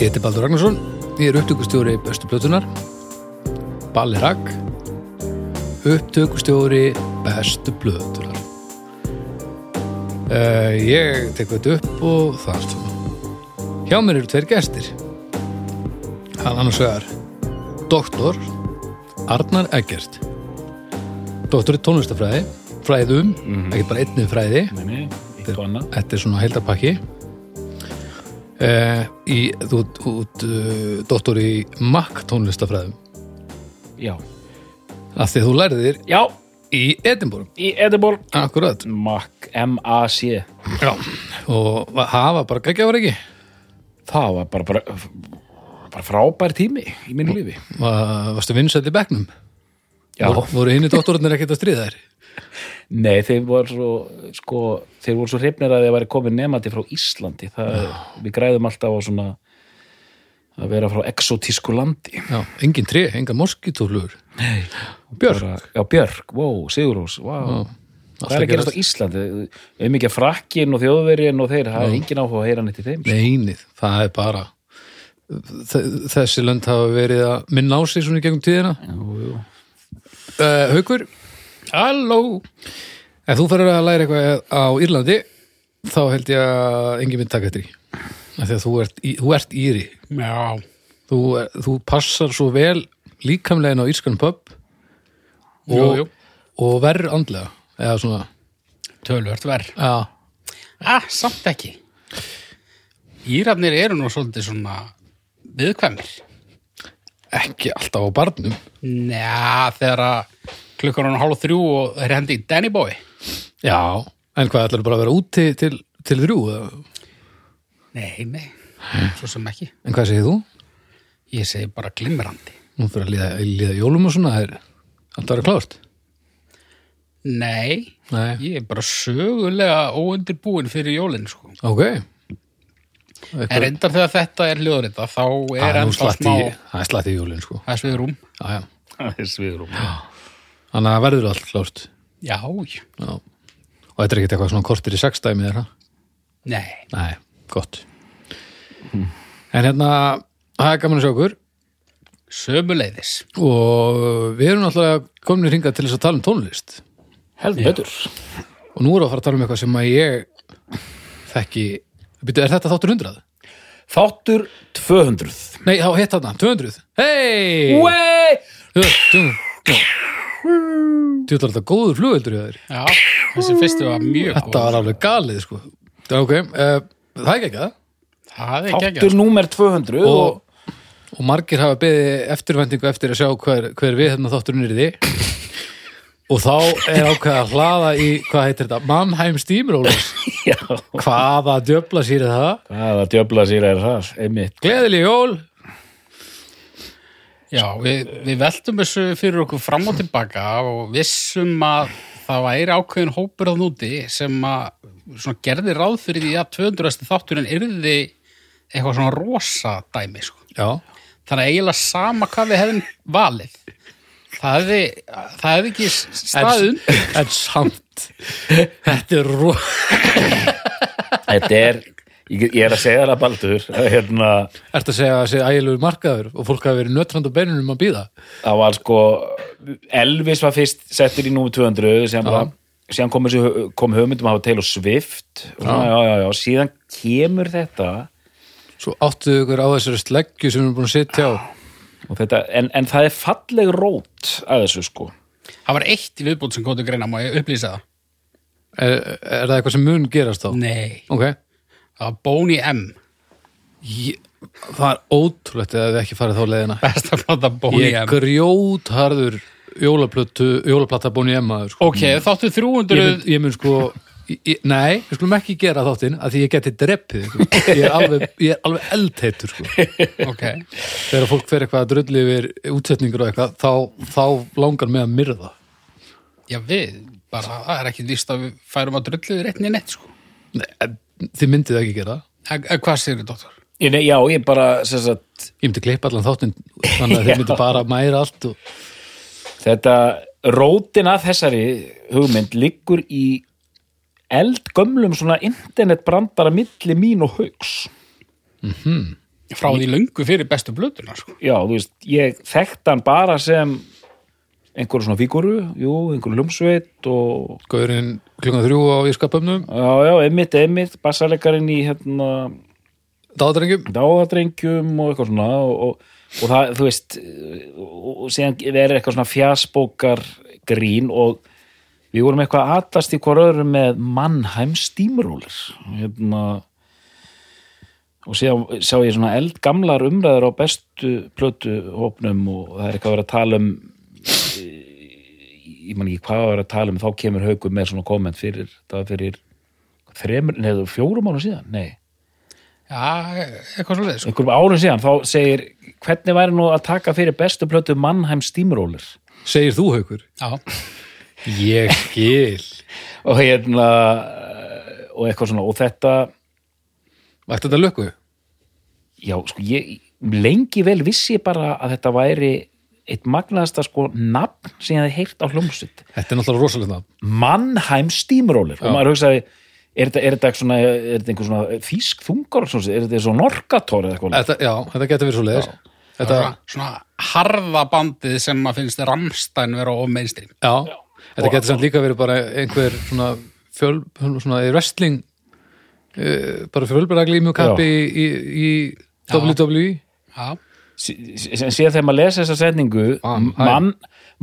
Ég heiti Baldur Ragnarsson, ég er upptökustjóri bestu plötunar. Balli Ragg, upptökustjóri bestu plötunar. Uh, ég tek þetta upp og það er svona. Hjá mér eru tveir gestir. Hann annars vegar doktor Arnar Eggert. Doktor í tónlistafræði, fræðum, ekki bara einnið fræði. Nei, nei, eitthvað annað. Þetta er svona heildarpakki uh, í, Þú ert- uh, doktor í makk tónlistafræðum Já. af því að þú lærið þér Já, í Edinborg í Edinborg. Akkurat Mac, M-A-C. Já. og va- hafa bara geggjafar ekki Það var bara, bara, bara frábær tími í mínu lífi. Va, Varstu vinsætt í bekknum Já. Voru, hinn í doktorarnir ekkert að stríða þér Nei, þeir voru svo, sko, þeir voru svo hrifnir að þeir væri komin nefandi frá Íslandi. Það, við græðum alltaf á svona að vera frá exotísku landi. Já, engin tré, enga moskítúflugur Björk Bara, já, Björk, wow, Sigurós, wow. Það er að gerast á Íslandi. Um ekki að frakkin og þjóðverjin og þeir, það er engin áhuga að heyra neitt í þeim. sko. Neinið, það er bara þessi lönd hafa verið að minna á sig svona í gegnum tíðina Jú, jú. uh, Haukur Halló. Ef þú fyrir að læra eitthvað á Írlandi þá held ég að engin mynd taka eftir að þú ert, í, þú ert íri. Já, þú, þú passar svo vel líkamlegin á írskan pub og, jú, jú, og verður andlega eða svona. Tölvört verð. já, Ah, samt ekki. Írarnir eru nú svolítið svona viðkvæmir. ekki alltaf á barnum. Njá, þegar að klukkan er hann hálf þrjú og þeir hendi í Danny Boy. já, en hvað ætlar bara að vera úti til, til þrjú? Nei, nei, svo sem ekki. en hvað segir þú? Ég segi bara glimrandi. Nú fyrir að líða, líða jólum og svona það er alltaf að vera klárt Nei, Nei, ég er bara sögulega óundirbúin fyrir jólinn, sko. ok En reyndar þegar þetta er hljóðrita, þá er ennþá smá það er slatti í jólin sko þess við rúm. já, já. Það er sviðrum. Þannig að það verður allt klárt Já, já. já. og þetta er ekkert eitthvað svona kortir í sex dæmi þeirra Nei, nei, gott en hérna það er gaman að sjá okkur sömuleiðis. og við erum alltaf komin í ringa til þess að tala um tónlist Heldur betur. og nú erum við að fara að tala um eitthvað sem að ég þekki Býtu, er þetta þáttur 100? Þáttur 200. Nei, þá hitt þarna, 200 Hei! Wey! Þú ætlar þetta góður flugveldur í þér. Já, þessi fyrstu var mjög Þetta var alveg galið sko. Ok, uh, það er ekki ekki það er ekki Þáttur númer 200 og, og, og margir hafa beðið eftirvæntingu eftir að sjá hver, hver við hérna þátturinn er í því. Og þá er ákveð að hlaða í, hvað heitir þetta, Mannheim Steamrollers. Já, hvaða djöfla sér það? Hvaða djöfla sér er það. Gleðileg jól Já, við, við veltum þessu fyrir okkur fram og tilbaka og vissum að það væri ákveðin hópur á núti sem að svona gerði ráð fyrir því að 200. þátturinn yrði eitthvað svona rosa dæmi sko. Já, Þannig að eiginlega sama hvað við hefðum valið. Það hefði, það hefði ekki staðun. en samt Þetta er ró Þetta er, ég, ég er að segja það baldur, að hérna, Ertu að segja að segja ægilegur markaður og fólk hafi verið nötrand á beinunum að býða það var sko, Elvis var fyrst settur í númer 200, sem bara, síðan kom, kom hugmyndum að hafa Swift, og svona, já, já, já, síðan kemur þetta, Svo áttu ykkur á þessari sleggju sem við erum búin að sitja á og þetta, en, en það er falleg rót að þessu, sko. Það var eitt í viðbútt sem góti greina, má ég upplýsa það? Er, er það eitthvað sem mun gerast þá? Nei. Ok Var Boney M. Ég, Það er ótrúlegt eða við ekki farið þá leiðina Besta plata Boney Ég M. grjótharður jólaplötu jólaplata búin í emma sko. Ok, þáttu ég, 300... mun, ég mun sko Ég- ég- Nei, við skulum ekki gera þáttinn að því ég geti dreppið ykkur. ég er alveg, ég er alveg eldheitur sko. ok, þegar fólk fer eitthvað að drulli yfir útsetningur og eitthvað þá, þá langar mig að myrða já við bara, það er ekki víst að við færum að drulluðu réttinni neitt sko Nei, en þið myndið ekki gera en, hvað sér doktor? Ég, nei, já, ég bara, sem sagt, ég myndi klippa allan þáttinn þannig að þið myndi bara mæra allt og... þetta rótin að þessari hugmynd liggur í eldgömlum svona internetbrandara milli mín og haugs frá því löngu fyrir bestu blötuna sko. já, þú veist, ég þekkt hann bara sem einhverju svona fíguru jú, einhverju hlumsveit og Gaurinn klukkan þrjú á Írskapöfnum já, já, einmitt, einmitt, bassalegarinn í hérna, Dáðarengjum dáðadrengjum og eitthvað svona og, og, og það, þú veist og, síðan verið eitthvað svona fjasbókar grín og við vorum eitthvað að atast í hver öðru með Mannheim Steamroller hérna og síðan sá ég svona eldgamlar umræður á bestu plötu hópnum og það er eitthvað að vera að tala um ég man ekki hvað að vera að tala um þá kemur haugur með svona komment fyrir það fyrir þremur, neður fjórum ára síðan, nei já, eitthvað svo leið sko. einhverjum árum síðan, þá segir hvernig væri nú að taka fyrir bestu plötu Mannheim Steamroller Segir þú haukur? já, Ég skil og hérna og eitthvað svona, og þetta Vægt þetta lökku? já, sko, ég lengi vel vissi ég bara að þetta væri eitt magnaðasta sko nafn sem ég hefði heyrt á hljómsveit. Þetta er náttúrulega rosalega nafn. Mannheim Steamroller. Og maður hugsaði, er þetta, er svona, er einhver svona þýsk þungar er þetta svo Norkator eða eitthvað? Þetta, Já, þetta getur verið svo leiðis þetta... Svona, svona harða bandið sem að finnst Ramstein vera of mainstream. Já, þetta getur samt líka verið bara einhver svona fjöl, svona í wrestling uh, bara fjölbaraglímjúkappi í, í, í WWE já, sem sé þegar maður lesa þessa setningu Mannheim. Man,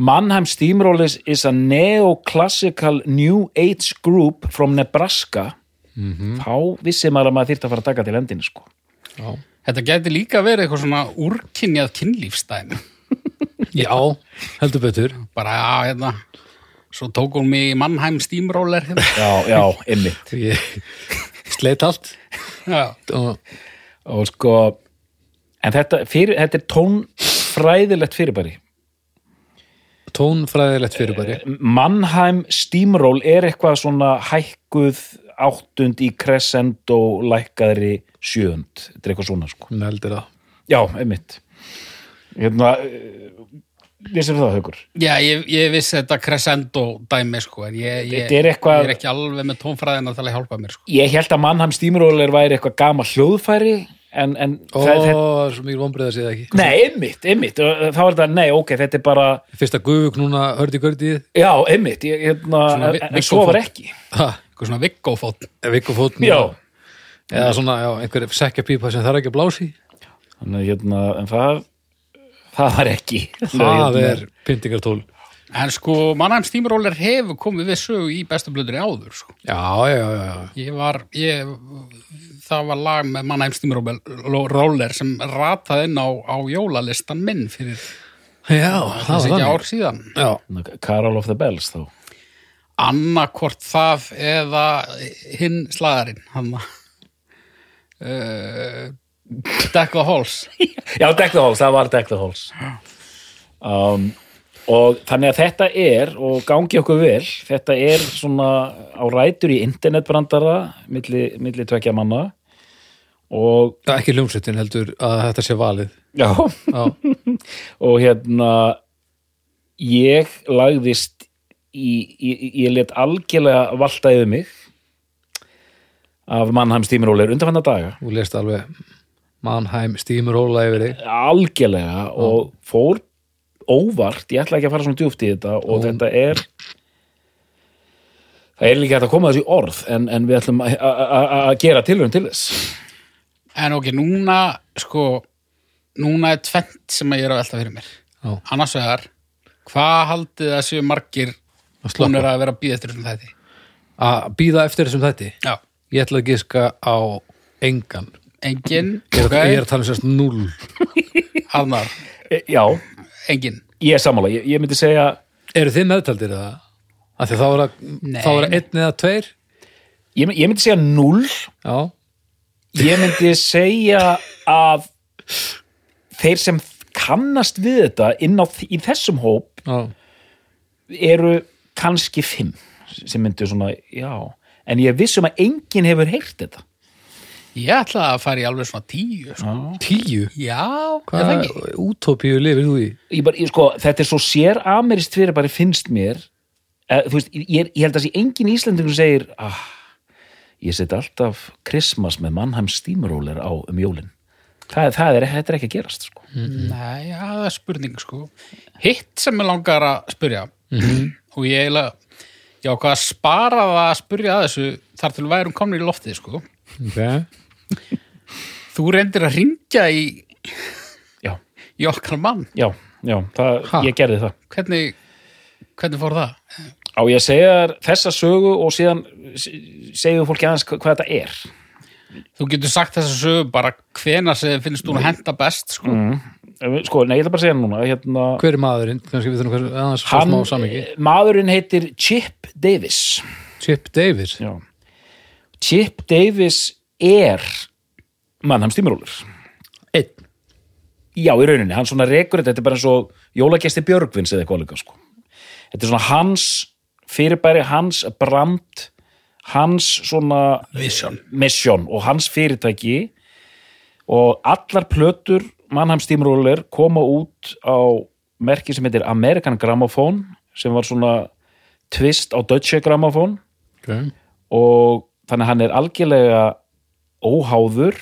Mannheim Steamroller is a neoclassical new age group from Nebraska. Þá vissi maður að maður þyrfti að fara að taka til endinu sko. Þetta geti líka verið eitthvað svona úrkynjað kynlífstæmi já heldur betur. Bara, já, hérna svo tók hún mig í Mannheim Steamroller hérna. já, já, einmitt. Ég sleit allt. Já, og og sko en þetta, fyrir, þetta er tónfræðilegt fyrirbæri. Tónfræðilegt fyrirbæri. Mannheim Steamroll er eitthvað svona hækkuð áttund í crescendo lækkaðri sjöund. Þetta er eitthvað svona sko. Neldir það. Já, einmitt. Hérna vissir það haukur? Já ég, ég vissi þetta crescendo dæmi sko, en ég, ég, Þetta er eitthvað- ég er ekki alveg með tónfræðina til að hjálpa mér sko. ég held að Mannheim Steamroller væri eitthvað gama hljóðfæri en, en Ó, það, það, svo mikið vonbreið að það ekki. Nei, einmitt, einmitt. Og þá er þetta, nei, ok, þetta er bara Fyrsta gufug núna hördi gördið já, einmitt, ég, hérna, en, svo var ekki. Eitthvað svona viggófótt Vikkofótn já, Eða svona, já, einhver sekkjapípa sem þarf ekki að blási þannig hérna, en það það var ekki. Það Hérna, er pyntingartól. En sko, Mannheim Steamroller hefur komið við sögu í bestu blöðri áður sko. Já, já, já, já. Ég var ég, það var lag með Mannheim Steamroller sem rataði inn á, á jólalistan minn fyrir Já, það var ekki þannig. ár síðan. Já, Carol of the Bells þá. Annarkvort það eða hinn slagarinn hann uh, Deck the Halls. Já, Deck the Halls, það var Deck the Halls. Um, og þannig að þetta er og gangi okkur vel þetta er svona á rætur í internetbrandara milli, milli tvekja manna. Og Já, ekki hljómsveitin heldur að þetta sé valið. Já, Já, og hérna ég lagðist í, í, ég let algjörlega valta yfir mig af Mannheim Steamroller undanfanna daga. Þú lest alveg Mannheim, Steamrolla yfir þig. Algjörlega og fór óvart, ég ætla ekki að fara svona djúpt í þetta og þetta er það er líka hægt að koma þessu í orð en, en við ætlum að- að að- að gera tilhörun til þess. En ok, núna sko, núna er tvent sem að ég er að velta fyrir mér. Já. annars vegar, hvað haldið að séu margir hún er að vera að býða eftir þessum þætti? Að býða eftir þessum þætti? Já, Ég ætla að giska á engan. Engin Ég er, ok, ég er að tala um sérst null. Annar, e, já, engin. Ég er sammála, ég, ég myndi segja Eru þið meðtaldir það? Af því þá er að Nei. þá er að einn eða tveir? Ég, ég myndi segja 0 já, ég myndi segja að þeir sem kannast við þetta inn á, í þessum hóp já, eru kannski 5 sem myndu svona, já. En ég er viss um að enginn hefur heyrt þetta Ég ætla að fara í alveg svona tíu sko. tíu Já, er það hvað ekki? útópíu lifir þú í? ég bara, ég, sko, þetta er svo sér amerist fyrir bara finnst mér eh, þú veist, ég, ég held að sé engin íslendingur segir ah, ég set alltaf Christmas með Mannheim Steamroller á um jólin það, það er, þetta er ekki að gerast sko. Nei, já, það er spurning sko. Hitt sem ég langar að spyrja og ég eiginlega já, hvað að spara það að spyrja að þessu þar til við værum komnir í loftið sko. Okay. Þú reyndir að ringja í, já, í okkar mann. Já, já það, ég gerði það. Hvernig, hvernig fór það? á ég segja þessa sögu og síðan segju fólki aðeins hva- hvað þetta er. Þú getur sagt þess að sögu bara hvena sem finnst þú að henda best sko. Eh, sko, nei, ég ætla bara að segja núna hérna, hver er maðurinn? kannski við þurfum hver, hann, smá samingi maðurinn heitir Chip Davis. Chip Davis? Já. Chip Davis er mannheim stímurólur einn Já, í rauninni, hann svona rekur þetta, þetta er bara eins og jólagesti Björgvins eða eitthvað líka, sko. Þetta er svona hans fyrirbæri, hans brand, hans svona Vision. mission og hans fyrirtæki og allar plötur Mannheim Steamroller koma út á merki sem heitir American Gramophone sem var svona twist á Deutsche Gramophone okay. og þannig að hann er algjörlega óháður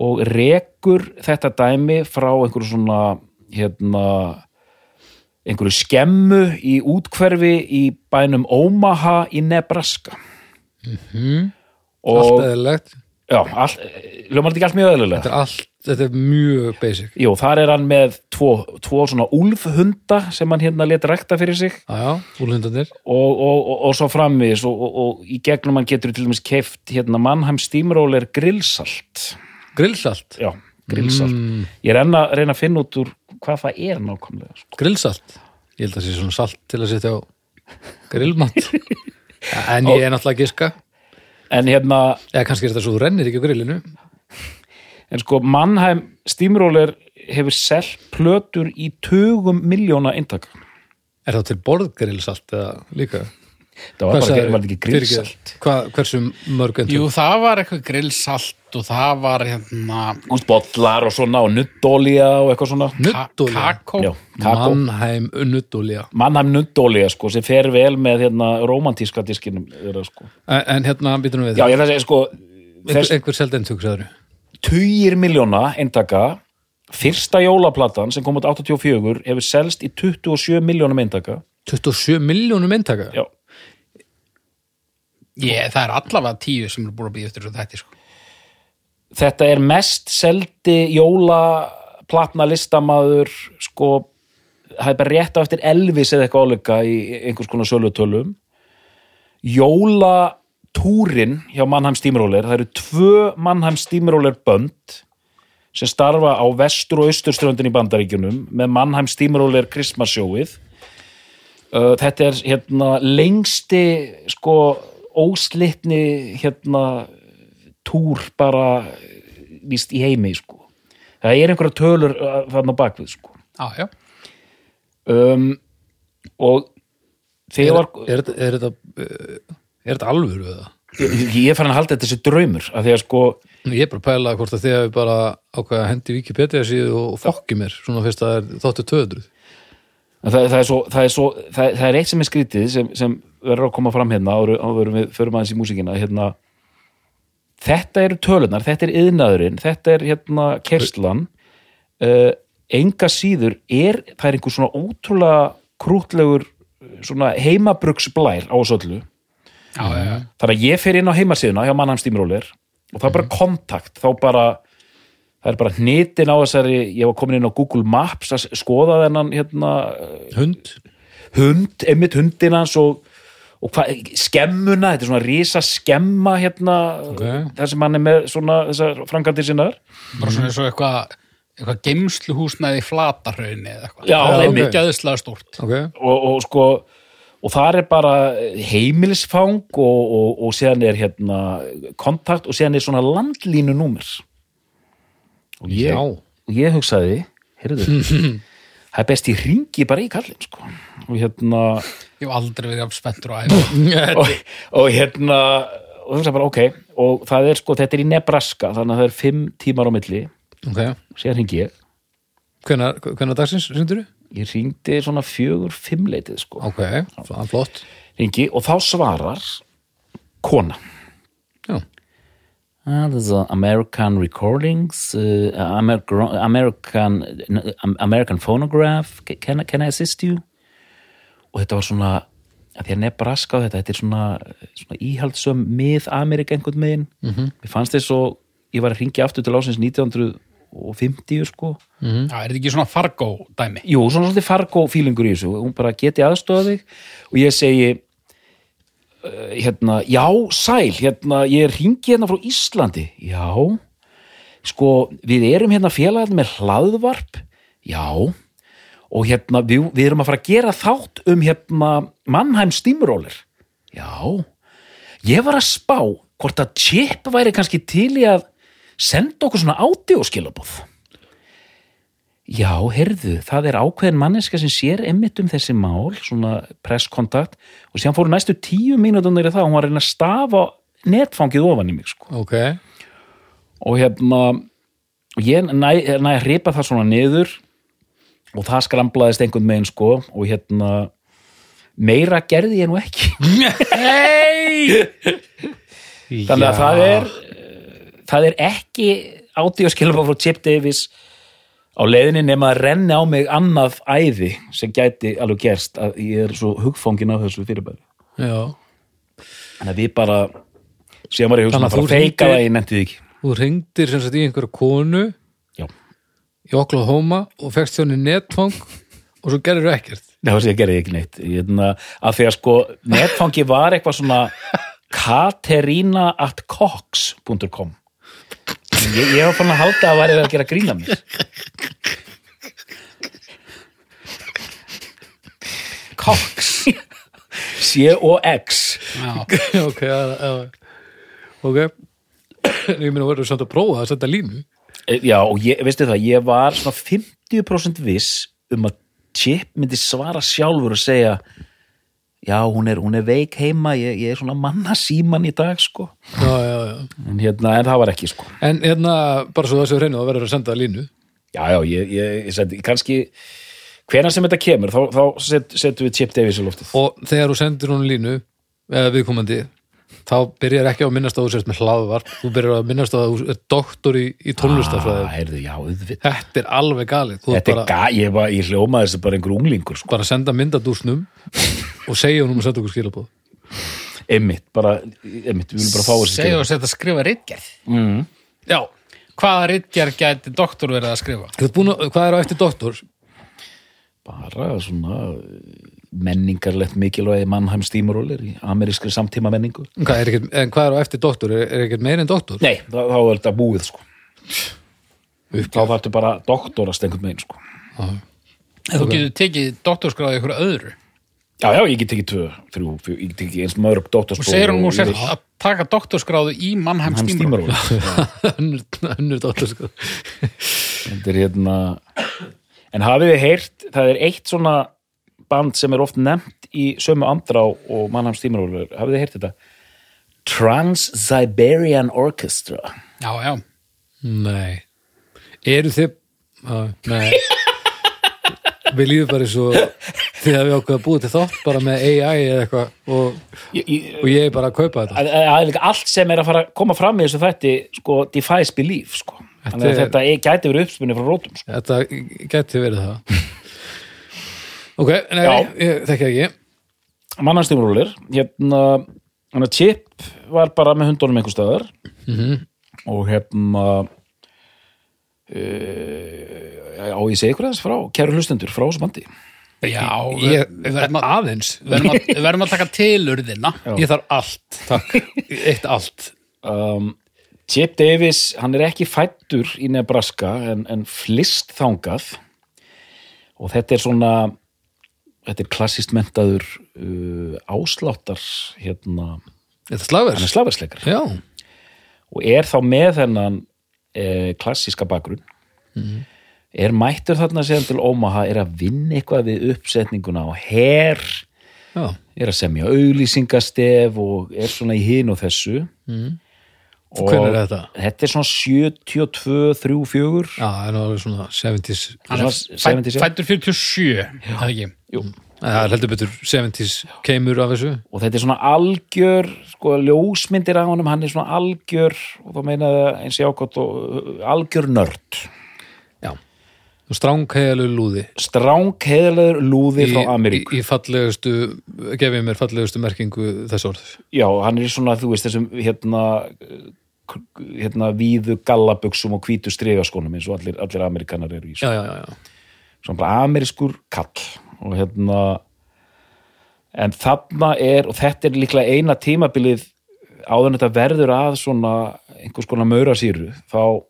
og rekur þetta dæmi frá einhverju svona hérna einhverju skemmu í útkverfi í bænum Omaha í Nebraska. Allt og eðlilegt. Já, all, ljómar þetta ekki allt mjög eðlilega þetta er, allt, þetta er mjög basic. Jú, þar er hann með tvo, tvo svona úlfhunda sem hann hérna let rækta fyrir sig. Aðjá, úrlundanir og, og, og, og svo framvís og, og, og í gegnum hann getur til dæmis keft hérna Mannheim Steamroller grillsalt. Grillsalt? Já, grillsalt. Mm. ég er enn að reyna að finna út úr hvað það er nákvæmlega sko. grillsalt? Ég held að það sé svona salt til að setja á grillmatt en ég er náttúrulega að giska. En hérna, eða kannski er þetta svo þú rennir ekki á grillinu en sko Mannheim Steamroller hefur selgt plötur í 20 miljóna intakka Er það til borðgrillsalt eða líka? Það var, bara, var ekki grillsalt Hvað, Hversu mörg endur? Jú það var eitthvað grillsalt og það var hérna Botlar og svona og nuttólja og eitthvað svona Nuttólja? Kakó? Já, kakó Mannheim nuttólja Mannheim nuttólja sko sem fer vel með hérna romantíska diskinum sko. en, en hérna býtum við Já ég þess að sko Einhver, einhver seldenntugsaður 20 miljóna eindaka fyrsta jólaplatan sem kom át 84 hefur selst í 27 miljónum eindaka 27 miljónum eindaka? Já Ég, það er allavega tíu sem er búin að býja eftir þessu þætti sko. Þetta er mest seldi jólaplatna listamaður sko, það er bara rétt á eftir Elvis eða eitthvað áleika í einhvers konar sölutölum Jóla jólatúrin hjá Mannheim Steamroller það eru tvö Mannheim Steamroller bönd sem starfa á vestur og austurströndin í bandaríkjunum með Mannheim Steamroller Christmas showið uh, þetta er hérna lengsti sko óslitni hérna túr bara víst í heimi sko. það er einhverja tölur þarna bakvið sko. Já, já um, og er, þegar er, þetta- er, þetta, er þetta alvöru eða? ég, ég er farin að halda þetta þessi draumur af því að sko Ég er bara að pæla hvort að þið hefur bara ákveða að hendi Wikipedia síðu og fokki mér svona fyrst að það er þáttu 200 það, það, er, svo, það, er, svo, það, það er eitt sem er skrítið sem, sem verður að koma fram hérna áður við förum aðeins í músíkina hérna, þetta eru tölunar, þetta er yðnaðurinn þetta er hérna kerslan uh, enga síður er, það er einhver svona ótrúlega krútlegur svona heimabruksblær á þessu öllu. Þannig að ég fer inn á heimasíðuna hjá Mannheim Steamroller og það er bara kontakt þá bara, það er bara hnitin á þessari, ég var komin inn á Google Maps að skoða þennan hérna, Hund? hund, einmitt hundin hans og, og hva, skemmuna, þetta er svona rísa skemma hérna, Ok. þar sem hann er með svona þessar frangandir sinnar Bara svona eins og eitthvað eitthvað geimsluhúsnaði í flatarhraunni eða eitthvað. Já, það er mikið aðeinslega stórt. Ok, og, og sko og þar er bara heimilisfang og, og, og síðan er hérna kontakt og síðan er svona landlínu númer og ég, Já. og ég hugsaði heyrðu, það er best ég ringi bara í kallinn sko. og hérna Ég hef aldrei verið af spenntur og æfa. og, og hérna og hugsaði bara ok og það er sko, þetta er í Nebraska þannig að það er fimm tímar á milli ok, síðan ringi ég hvenær, hvenær dagsins syndur þú? Ég ringdi svona fjögur, fimm leitið sko ok, það er flott ringi og þá svarar kona já, is uh, American recordings, uh, Amer American American phonograph. Can, can I assist you? Og þetta var svona, að því að Nebraska og þetta, þetta er svona, svona íhaldsum mið-Amerika einhvern megin. -hmm. Mér fannst þess og ég var að ringja aftur til ásins 1950 sko. Já, er þetta ekki svona Fargo dæmi? Jú, svona svolítið fargo fílingur í þessu. Hún bara geti aðstofa þig og ég segi uh, hérna, já, sæl, hérna, ég er ringi hérna frá Íslandi. Já, sko, við erum hérna félagarnir með hlaðvarp. Já, og hérna, við, við erum að fara að gera þátt um hérna Mannheim Steamroller. Já, ég var að spá hvort að Chip væri kannski til í að senda okkur svona ádióskilabóð. Já, heyrðu, það er ákveðin manneska sem sér emmitt um þessi mál, svona presskontakt og síðan fóru næstu tíu mínútur í það, hún var reyna að stafa netfangið ofan í mig, sko. ok Og hérna, ég næ, næ að hripa það svona niður og það skramlaðist einhvern megin, sko, og hérna, meira gerði ég nú ekki. Þannig að það er, það er ekki átíðaskilfa frá Chip Davis á leiðinni nema að renni á mig annað æði sem gæti alveg gerst að ég er svo hugfóngin af þessu fyrirbæri. já, Þannig að við bara, ég Þannig að að fara þú að feika það, ég nefndi ekki. þú ringdir sem sagt í einhverja konu Já, í Oklahoma og fekst þjóni netfang og svo gerir þú ekkert það var sér að gera ekki neitt. Ég, hérna, að því að sko, netfangi var eitthvað svona katerina at cox.com Ég, ég var fann að halda að væri að gera grína mér. Cox. C-O-X. Já, ok, ok ég meina verður samt að prófa að setja línu Eh, Já, og ég, veistu það, ég var svona 50% viss um að Chip myndi svara sjálfur og segja já, hún er, hún er veik heima, ég, ég er svona manna síman í dag, sko. já, já, já. En, hérna, en það var ekki, sko. en hérna, bara svo þessu hreinu þá verður að senda línu Já, já, ég, ég, ég seti, kannski, hvenær sem þetta kemur, þá, þá set, setum við Chip Davis í loftið. og þegar þú sendir hún línu eða viðkomandi þá byrjar ekki á að minnast að þú sért með hlaðvarp þú byrjar að minnast að þú er doktor í, í tónlistafræði Ah, heyrðu, já, auðvitað. þetta er alveg galið þú ert Þetta er bara, ga, ég, var, ég hljómaði þessu bara einhver unglingur, sko. bara að senda myndadúsnum og segja hún um að senda okkur skilabóð Einmitt, bara, einmitt, við viljum bara fá þessu segja og setja að skrifa ritgerð. Mm. já, Hvaða ritgerð gæti doktor verið að skrifa? að, hvað er á eftir doktor? bara svona menningarlegt mikilvægi mannheim stímurólir í amerískri samtíma menningu Hvað er ekkert, en hvað er á eftir doktor? Er, er ekkert meir en doktor? Nei, þá, þá er þetta búið sko þá þarftu bara doktorast einhvern veginn sko Þú getur tekið doktorskráði ykkur öðru. Já, já, ég get ekki tvö, þrjú, fjó, ég get ekki eins mörg Og doktorskóð segir hún nú sér að taka doktorskráðu í Mannheim Steamroller. önnur, önnur doktor sko. Þetta er hérna En hafið þið heyrt, það er eitt svona band sem er oft nefnt í sömu andrá og mannheim stímurólir hafið þið heyrt þetta? Trans-Siberian Orchestra Já, já. Nei Eru þið á, Nei Við líðum bara eins og því að við ákveða að búið til þátt bara með AI eða eitthvað og, og ég er bara að kaupa þetta að, að, að allt sem er að fara að koma fram í þessu þætti sko, defies belief sko. að er- þetta er, gæti verið uppspunni frá rótum sko. Þetta geti verið það Ok, nei, Já. ég þekki ekki. Mannanstýmurúlir hérna, hérna Chip var bara með hundunum einhver staðar. Mhm. og hérna uh, á ég segi ykkur aðeins frá kæru hlustendur frá þessu bandi. Já, Ég, við verðum að, aðeins. við verðum að, að taka tilurðina. Ég þarf allt, takk. Eitt allt. Um, Chip Davis, hann er ekki fættur í Nebraska en, en flist þangað. Og þetta er svona þetta er klassist mentaður uh, ásláttar hérna, er hann er slagversleikar og er þá með þennan eh, klassíska bakgrunn. Er mættur þarna séðan til Omaha er að vinna eitthvað við uppsetninguna og her já, er að semja auglýsingastef og er svona í hin og þessu. Og Hvenær er þetta? Þetta er svona 72, 3, 4 já, það er nú alveg svona 70s Hann er Svona fæ- 70s, já. fæddur 47 það ekki? Jú. Það er heldur betur 70s keimur af þessu. Og þetta er svona algjör sko, ljósmyndir af honum, hann er svona algjör og þá meina það eins og uh, algjör nörd. Já, og stránghegalu lúði. Stráng heiðalegur lúði í, frá í, Ameríku. í fallegustu gefið mér fallegustu merkingu þess orð já, hann er svona, þú veist, þessum hérna, hérna víðu gallabuxum og hvítu stregaskónum eins og allir, allir Amerikanar eru í Já, já, já, já. svona bara amerískur kall og hérna en þarna er, og þetta er líklega eina tímabilið áður en þetta verður að svona einhvers konar maurasýru, þá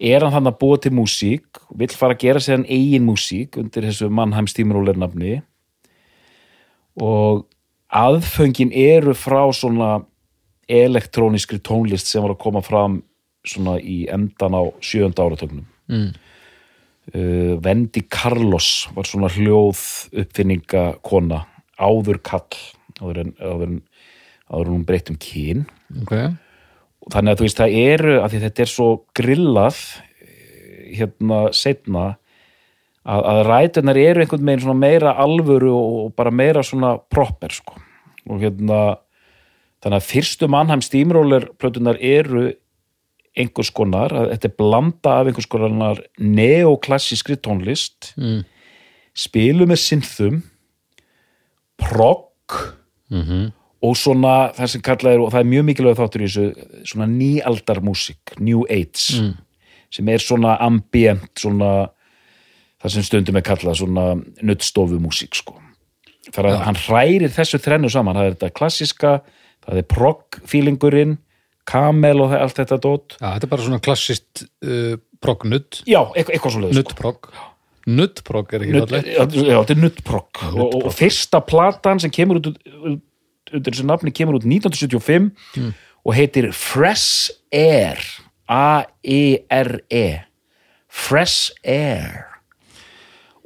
er hann þannig að búa til músík vill fara að gera sér hann eigin músík undir þessu Mannheim Steamroller nafni og aðföngin eru frá svona elektróniskri tónlist sem var að koma fram svona í endan á sjönda áratögnum Mm. uh, Vendi Carlos var svona hljóð uppfinninga kona áður kall áður en, áður en, áður en hún breytt um kyn. Ok, og þannig að þú veist það eru að þetta er svo grillað eh, hérna setna að, að rætunar eru einhvern veginn svona meira alvöru og bara meira svona proper sko. Og hérna þannig að fyrstu mannheim steamroller plötunar eru einhvers konar, þetta er blanda af einhvers konar neoklassískri tónlist mm. spilu með synþum progg Mm og svona það sem kallað er og það er mjög mikilvæg þáttur í þessu svona nýaldar músík, new age Mm. sem er svona ambient svona það sem stundum er kallað svona nuttstofu músík sko þar að hann hrærir þessu þrennu saman það er þetta klassiska, það er progg feelingurinn, kamel og allt þetta dót. Já, þetta er bara svona klassist uh, prognutt já, eitthvað, eitthvað svo leiðis Nuttprog Nuttprog er ekki fallegt. já, þetta er nuttprogg og, og fyrsta platan sem kemur út undir þessu nafni kemur út 1975 og heitir Fresh Air. A-E-R-E Fresh Air.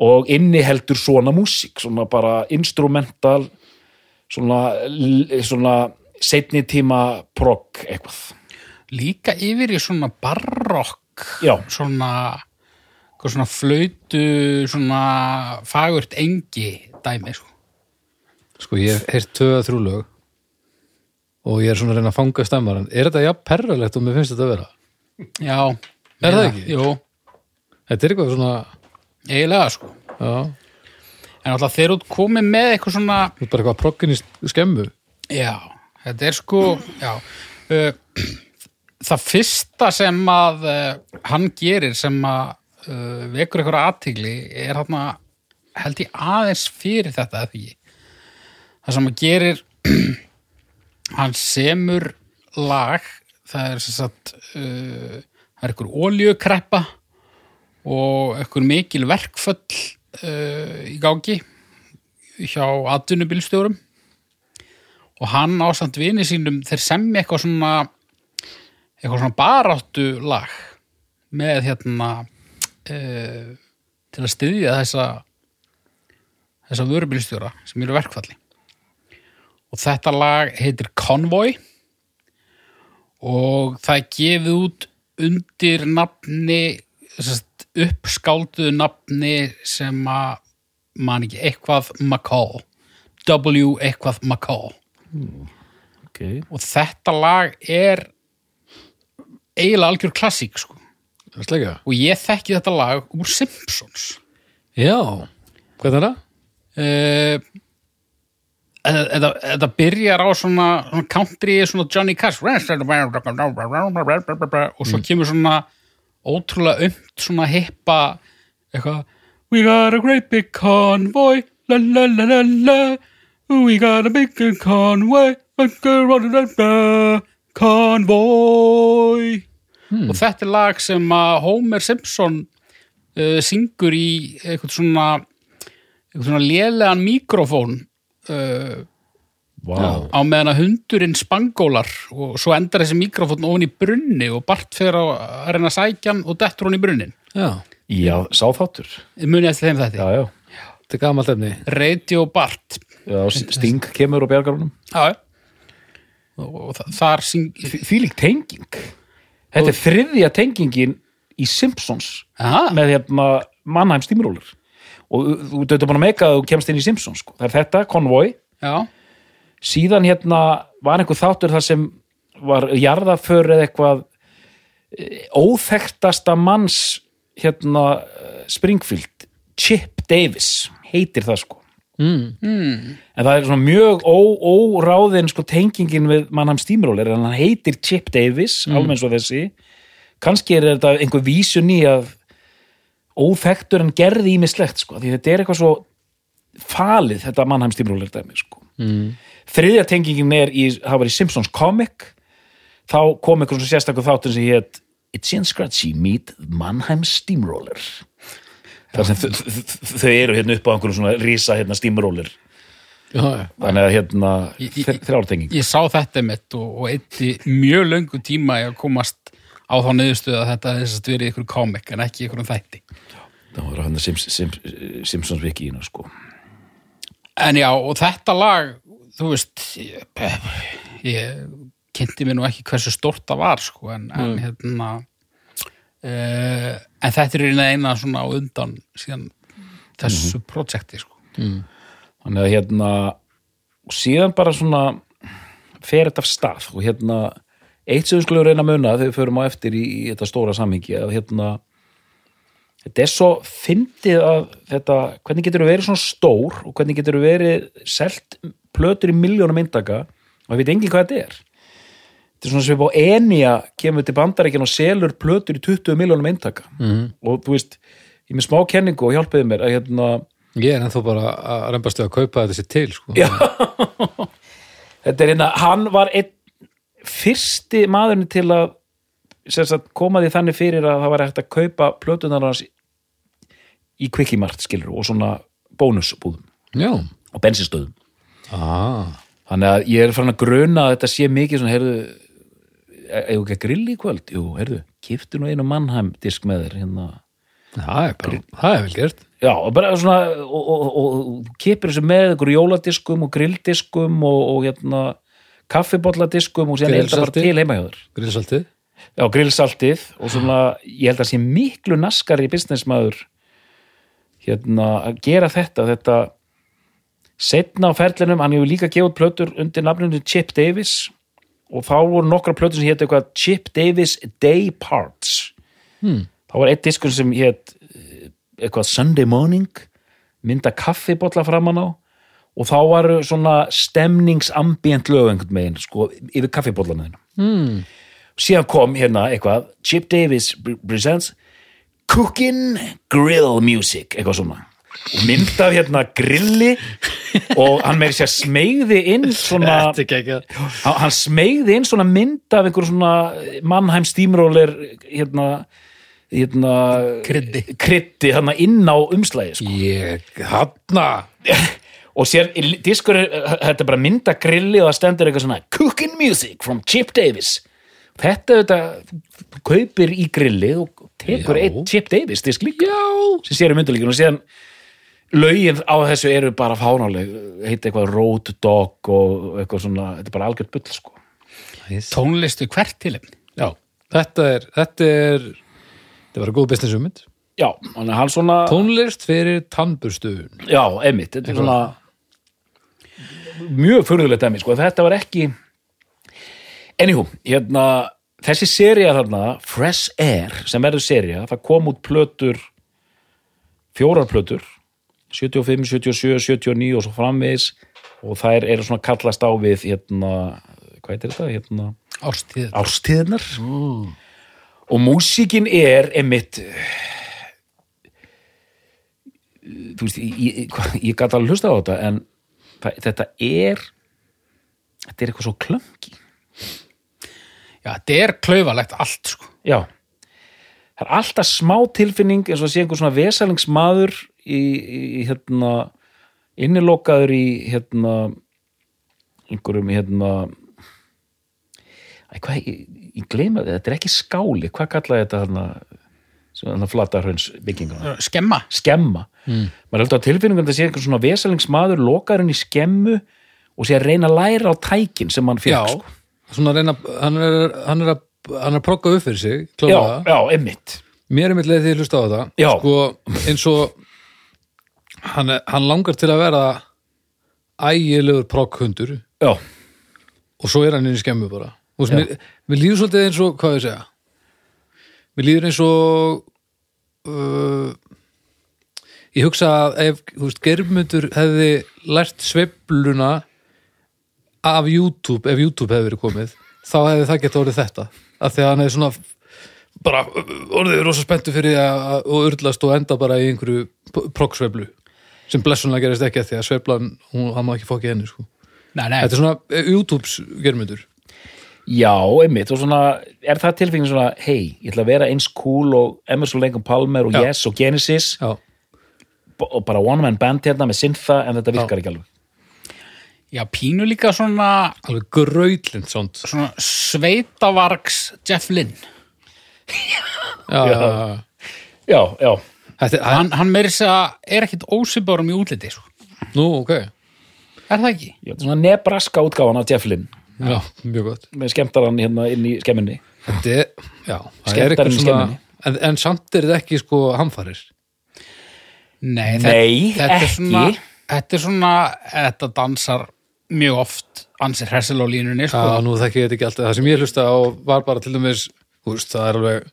Og inniheldur svona músík svona bara instrumental svona, svona setni tíma progg eitthvað líka yfir í svona barokk Já. svona hvað svona flautu svona fagurt engi dæmi sko. Sko, ég hef heyrt tvö að þrjú lög og ég er svona að reyna að fanga stemmaran Er þetta jafn perralegt og mér finnst þetta að vera? já, Er það meina- ekki? Jú, Þetta er eitthvað svona eiginlega sko Já, en alltaf þeir út komið með eitthvað svona bara eitthvað proggin í skemmu Já, þetta er sko já, uh, það fyrsta sem að uh, hann gerir sem að uh, vekur eitthvað aðtigli er hann held ég aðeins fyrir þetta eða ekki? Það sem að gerir hann semur lag það er sem sagt uh, það er eitthvað olíukreppa og eitthvað mikil verkföll uh, í gangi hjá atvinnubilstjórum og hann á samt vini sínum þeir semja eitthvað svona eitthvað svona baráttu lag með hérna uh, til að styðja þessa þessa vörubílstjóra sem eru verkfalli. Og þetta lag heitir Convoy og það er gefið út undir nafni uppskálduðu nafni sem að man ekki eitthvað McCall. W eitthvað McCall okay. og þetta lag er eiginlega algjör klassík sko. Og ég þekki þetta lag úr Simpsons. Já, hvað er það? uh, þetta, þetta byrjar á svona, svona country svona Johnny Cash. Og svo kemur svona ótrúlega umt svona hippa eitthvað. We got a great big convoy. La la la la la We got a big convoy. Convoy og þetta er lag sem að Homer Simpson uh, syngur í eitthvað svona einhvern svona lélegan mikrofón uh, Vá. á meðan að hundurinn spangólar og svo endar þessi mikrofón ofan í brunni og Bart fer á að reyna að sækja hann og dettur hann í brunnin. Já, Já, sáþáttur. munið eftir þeim þetta Já, já. þetta er gamalt efni. Radio Bart já Sting kemur og bjargar honum. já, og, þa- þar syng Þvílík tenging. Þetta er þriðja tengingin í Simpsons Aha. með hérna Mannheim Steamroller. Og uh, þú ert bara að meika að þú kemst inn í Simpsons. Sko. Það er þetta, Convoy. já, Síðan hérna var einhver þáttur þar sem var jarðaför eða eitthvað eh, óþekktasta manns hérna eh, Springfield Chip Davis heitir það sko mm. en það er svona mjög ó, óráðin sko tengingin við Mannheim Steamroller en hann heitir Chip Davis alveg eins og þessi. Kannski er þetta einhver vísun í að óþekktur en gerði ímislegt sko því þetta er eitthvað svo falið þetta Mannheim Steamroller dæmi sko. Mm. þriðja tengingin er í, það var í Simpsons Comic. Þá kom eitthvað svona sérstakur þáttur sem hétt It's in Scratchy meet Mannheim Steamroller þar sem þau eru hérna upp á einhverjum svona rísa hérna já. þannig að hérna Í- í- þrjártenging ég sá þetta mitt og, og eitti mjög löngu tíma í að komast á þá niðurstöðu að þetta þess að verið ykkur komik en ekki ykkur um þætti það var hann Sims, Sims, Simpsons wiki sko. En já, og þetta lag, þú veist, ég, ég kynnti mér nú ekki hversu stórt það var, sko, en, en hérna, uh, en þetta er eina svona á undan síðan þessu projekti, sko. þannig að hérna og síðan bara svona fer þetta af stað og hérna eitt sem við skulum reyna að muna þegar við förum á eftir í, í þetta stóra samhengi að hérna þetta er svo fyndið að þetta, hvernig getur verið svona stór og hvernig getur verið selt plötur í miljónum myndaka og ég veit engin hvað þetta er þetta er svona sem við á Enja kemur til bandaríkjan og selur plötur í 20 miljónum myndaka Mhm. og þú veist, ég með smá kenningu og hjálpiði mér að hérna Ég er ennþá bara að reymbast við að kaupa þetta sér til sko. Þetta er hérna, hann var einn fyrsti maðurinn til að sagt, koma því þannig fyrir að það var hægt að kaupa plötunar hans í kvikkimart skilur og svona bónusbúðum Já, og bensinstöðum ah. þannig að ég er farin að gruna að þetta sé mikið svona, heyrðu eigum ekki að grilli í kvöld, jú, heyrðu kiftu nú einu mannheim disk með þér hérna. Það, er bara, það er vel gert. Já, og bara svona og, og, og, kipir þessu með ykkur jóladiskum og grilldiskum og, og hérna kaffibólladiskum og síðan er þetta bara Grillsalti. til heima hjá þér. Grillsaltið. Já, grillsaltið og svona, ég held að sé miklu naskari businessmaður hérna að gera þetta, þetta setna á ferlinum, hann hefur líka gefið plötur undir nafninu Chip Davis og þá voru nokkra plötur sem hétt eitthvað Chip Davis Day Parts hmm. þá var eitt diskur sem hétt eh, eitthvað Sunday Morning mynda kaffibotla framan á og þá varu svona stemningsambient lög einhvern megin sko, yfir kaffibotlanum þeirna Hmm. síðan kom hérna eitthvað Chip Davis presents Cookin' Grill Music eitthvað svona mynd af hérna grilli og hann með sér smegði inn svona hann hann smeigði inn svona mynd af einhver svona Mannheim Steamroller hérna, hérna Kryddi. kryddi hérna inn á umslæði sko. Ég, þarna. Og sér, diskur er, þetta er bara mynda grilli og það stendur eitthvað svona Cooking Music from Chip Davis. Þetta þetta kaupir í grilli og tekur einn Chip Davis disk líka. Já, sem sér í myndalíkinu og síðan lögin á þessu eru bara fánáleg. Heiti eitthvað Road Dog og eitthvað svona, þetta er bara algjört bull sko. Tónlistu hvert tilefni. Já, þetta er þetta er þetta var góð business ummynd Já, þannig að hann svona Tónlist fyrir tannburstuðun Já, einmitt, þetta er svona mjög furðulegt dæmi, sko, þetta var ekki Anywho, hérna þessi sería þarna, Fresh Air sem verður sería, það kom út plötur fjórar plötur 75, 77, 79 og svo framvegis. Og þær eru svona kallast á við hérna, hvað heitir þetta, hérna Árstíð. árstíðnar og músíkin er einmitt þú veist ég, ég, ég gat alveg hlusta á þetta en það, þetta er þetta er eitthvað svo klöngi Já, þetta er klaufalegt allt, sko. já. Það er alltaf smá tilfinning eins og að sé einhver svona vesalingsmaður í, í, hérna innilokaður í hérna einhverjum hérna Æ, hvað, ég, ég gleyma þetta er ekki skáli, hvað kallaði þetta hérna, sem þarna flatarhönns bygginguna skemma. Skemma, maður heldur á tilfinningun að það sé einhver svona veselingsmaður lokaðurinn í skemmu og sé að reyna að læra á tækin sem hann Já, fekk sko. svona að reyna hann er, hann er að hann er að progga upp fyrir sig já, já, einmitt. Mér er mitt leið því að hlusta á þetta. Já. sko, eins og hann, er, hann langar til að vera ægilegur progghundur. Já, og svo er hann inn í skemmu bara. Veist, mér, mér líður svolítið eins og hvað ég segja? Mér líður eins og uh, ég hugsa að ef veist, Geirmundur hefði lært sveifluna af YouTube, ef YouTube hefði verið komið þá hefði það gett orðið þetta. Af því að hann hefði svona bara orðið rosa spenntu fyrir því að og urlast og enda bara í einhverju progsveiflu sem blessunlega gerist ekki að því að sveiflan, hún, hann má ekki fókið henni sko. nei, nei, Þetta er svona eh, YouTubes Geirmundur já, einmitt og svona, er það tilfengin svona hei, ég ætla að vera eins cool og Emerson Lake Palmer og Já. Yes og Genesis Já, og bara one man band hérna með syntha en þetta virkar ekki alveg. Já, pínu líka svona alveg gröytlind svont svona sveitavargs Jeff Lynn já, já, já. Þetta er, hann, hann meiri segja er ekkit ósipárum í útliti sko. nú, ok er það ekki? já svona Nebraska útgáfan af Jeff Lynn já, mjög gott með skemmtaran hérna inn í skemmunni þetta er, já, það er eitthvað í svona en, en samt er þetta ekki sko hamfarir Nei, Nei, þetta, þetta er ekki. svona, þetta er svona þetta dansar mjög oft ansir hressel á línunni sko. já, nú þekki ég þetta ekki alltaf, það sem ég hlusta á var bara til dæmis, þú veist, það er alveg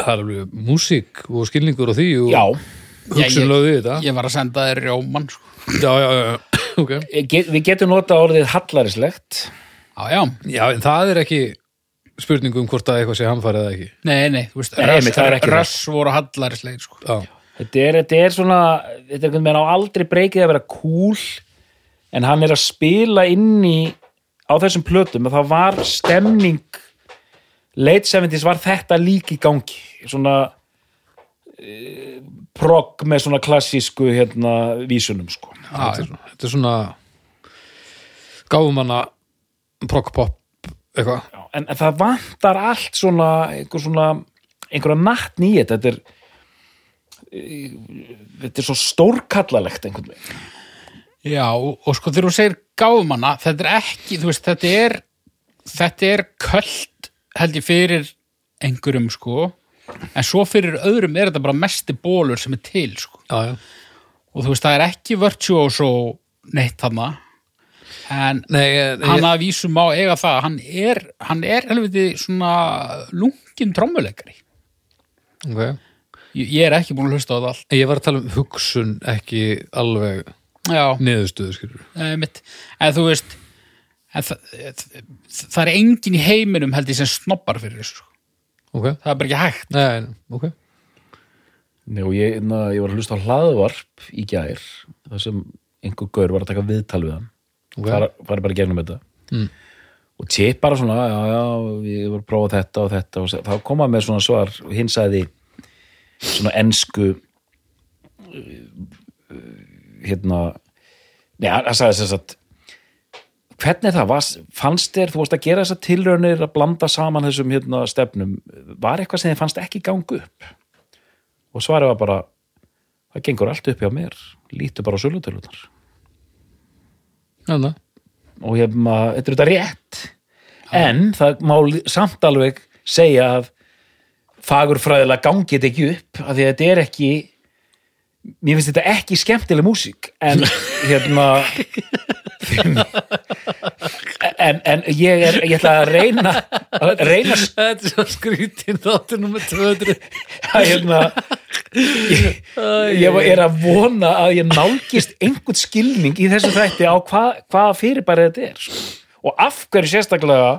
það er alveg músík og skilningur og því og já, hugsun ég- lögðu í þetta. ég var að senda þér rjóman sko. já, já, já, ok. Get, við getum nota orðið hallarislegt já, já, já, en það er ekki spurning um hvort að eitthvað sé hamfarið eða ekki. Nei, nei, þú veist Nei, röss, einmitt, það er ekki það. röss voru hallarislegir sko. já, þetta er, þetta er svona þetta er einhvern veginn á aldrei breykið að vera cool en hann er að spila inn í á þessum plötum og það var stemning late 70s var þetta líka í gangi. Svona e, progg með svona klassísku hérna vísunum sko. Þetta, er, þetta er svona gáfumanna prog-pop eitthvað. Já, en, en það vantar allt svona einhver svona einhverja natt í þetta. Þetta er eh, þetta er svo stórkallalegt einhvern veginn. Já, og, og sko þegar þú segir gáfumanna þetta er ekki, þú veist, þetta er þetta er köld held ég fyrir einhverjum sko. En svo fyrir öðrum er þetta bara mesti bólur sem er til sko. Já, já. og þú veist, það er ekki virtuoso neitt þarna. En Nei, ég, hann að vísum á eiga það. Hann er, hann er helviti svona lungin trommuleikari. Okay. ég, ég er ekki búin að hlusta á það allt. Ég var að tala um hugsun ekki alveg já, niðurstöðu skilur eh, en þú veist það, það er engin í heiminum held ég sem snobbar fyrir þessu sko. ok, það er bara ekki hægt nei, ok Nei, og ég, na, ég var að hlusta á hlaðvarp í gær þar sem einhver gaur var að taka viðtal við hann Ok. fara, fara bara gegnum þetta Mm. og tip bara svona já, já, ég var að prófa þetta og þetta og þá koma með svona svar og hinn sagði svona ensku hérna nei, hann hann sagði þess að hvernig það var, fannst þér þú varst að gera þessar tilraunir að blanda saman þessum hérna stefnum, var eitthvað sem þið fannst ekki gangu upp? Og svarið var bara það gengur allt upp hjá mér, lítu bara á sölutölunar. Þannig. og ég maður, þetta er þetta rétt. En það má samt alveg segja að fagurfræðilega gangi þetta ekki upp af því að þetta er ekki mér finnst þetta ekki skemmtileg músík en hérna en, en ég er ég ætla að reyna að reyna Þetta er svo skrítin þáttur nummer 200 að hérna ég, ég er að vona að ég nálgist einhvern skilning í þessu þætti á hvað, hvaða fyrirbæri þetta er sko. og af hverju sérstaklega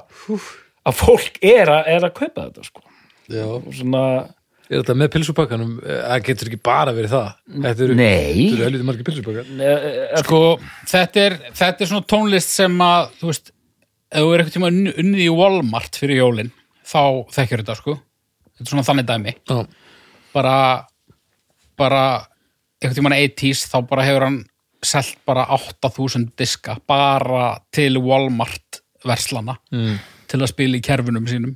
að fólk er að, er að kaupa þetta sko. Já, Og svona, er þetta með pilsupakkanum? Það getur ekki bara verið það. Þetta eru, Nei. þetta eru helviti margir pilsupakkar. Eh, sko, þetta er, þetta er svona tónlist sem að, þú veist ef þú er eitthvað tíma unn- unnið í Walmart fyrir jólin, þá þekkjur þetta sko. Þetta er svona þannig dæmi. Já, bara bara eitthvað tíma 80s þá bara hefur hann selt bara 8000 diska bara til Walmart verslana mm. til að spila í kerfunum sínum.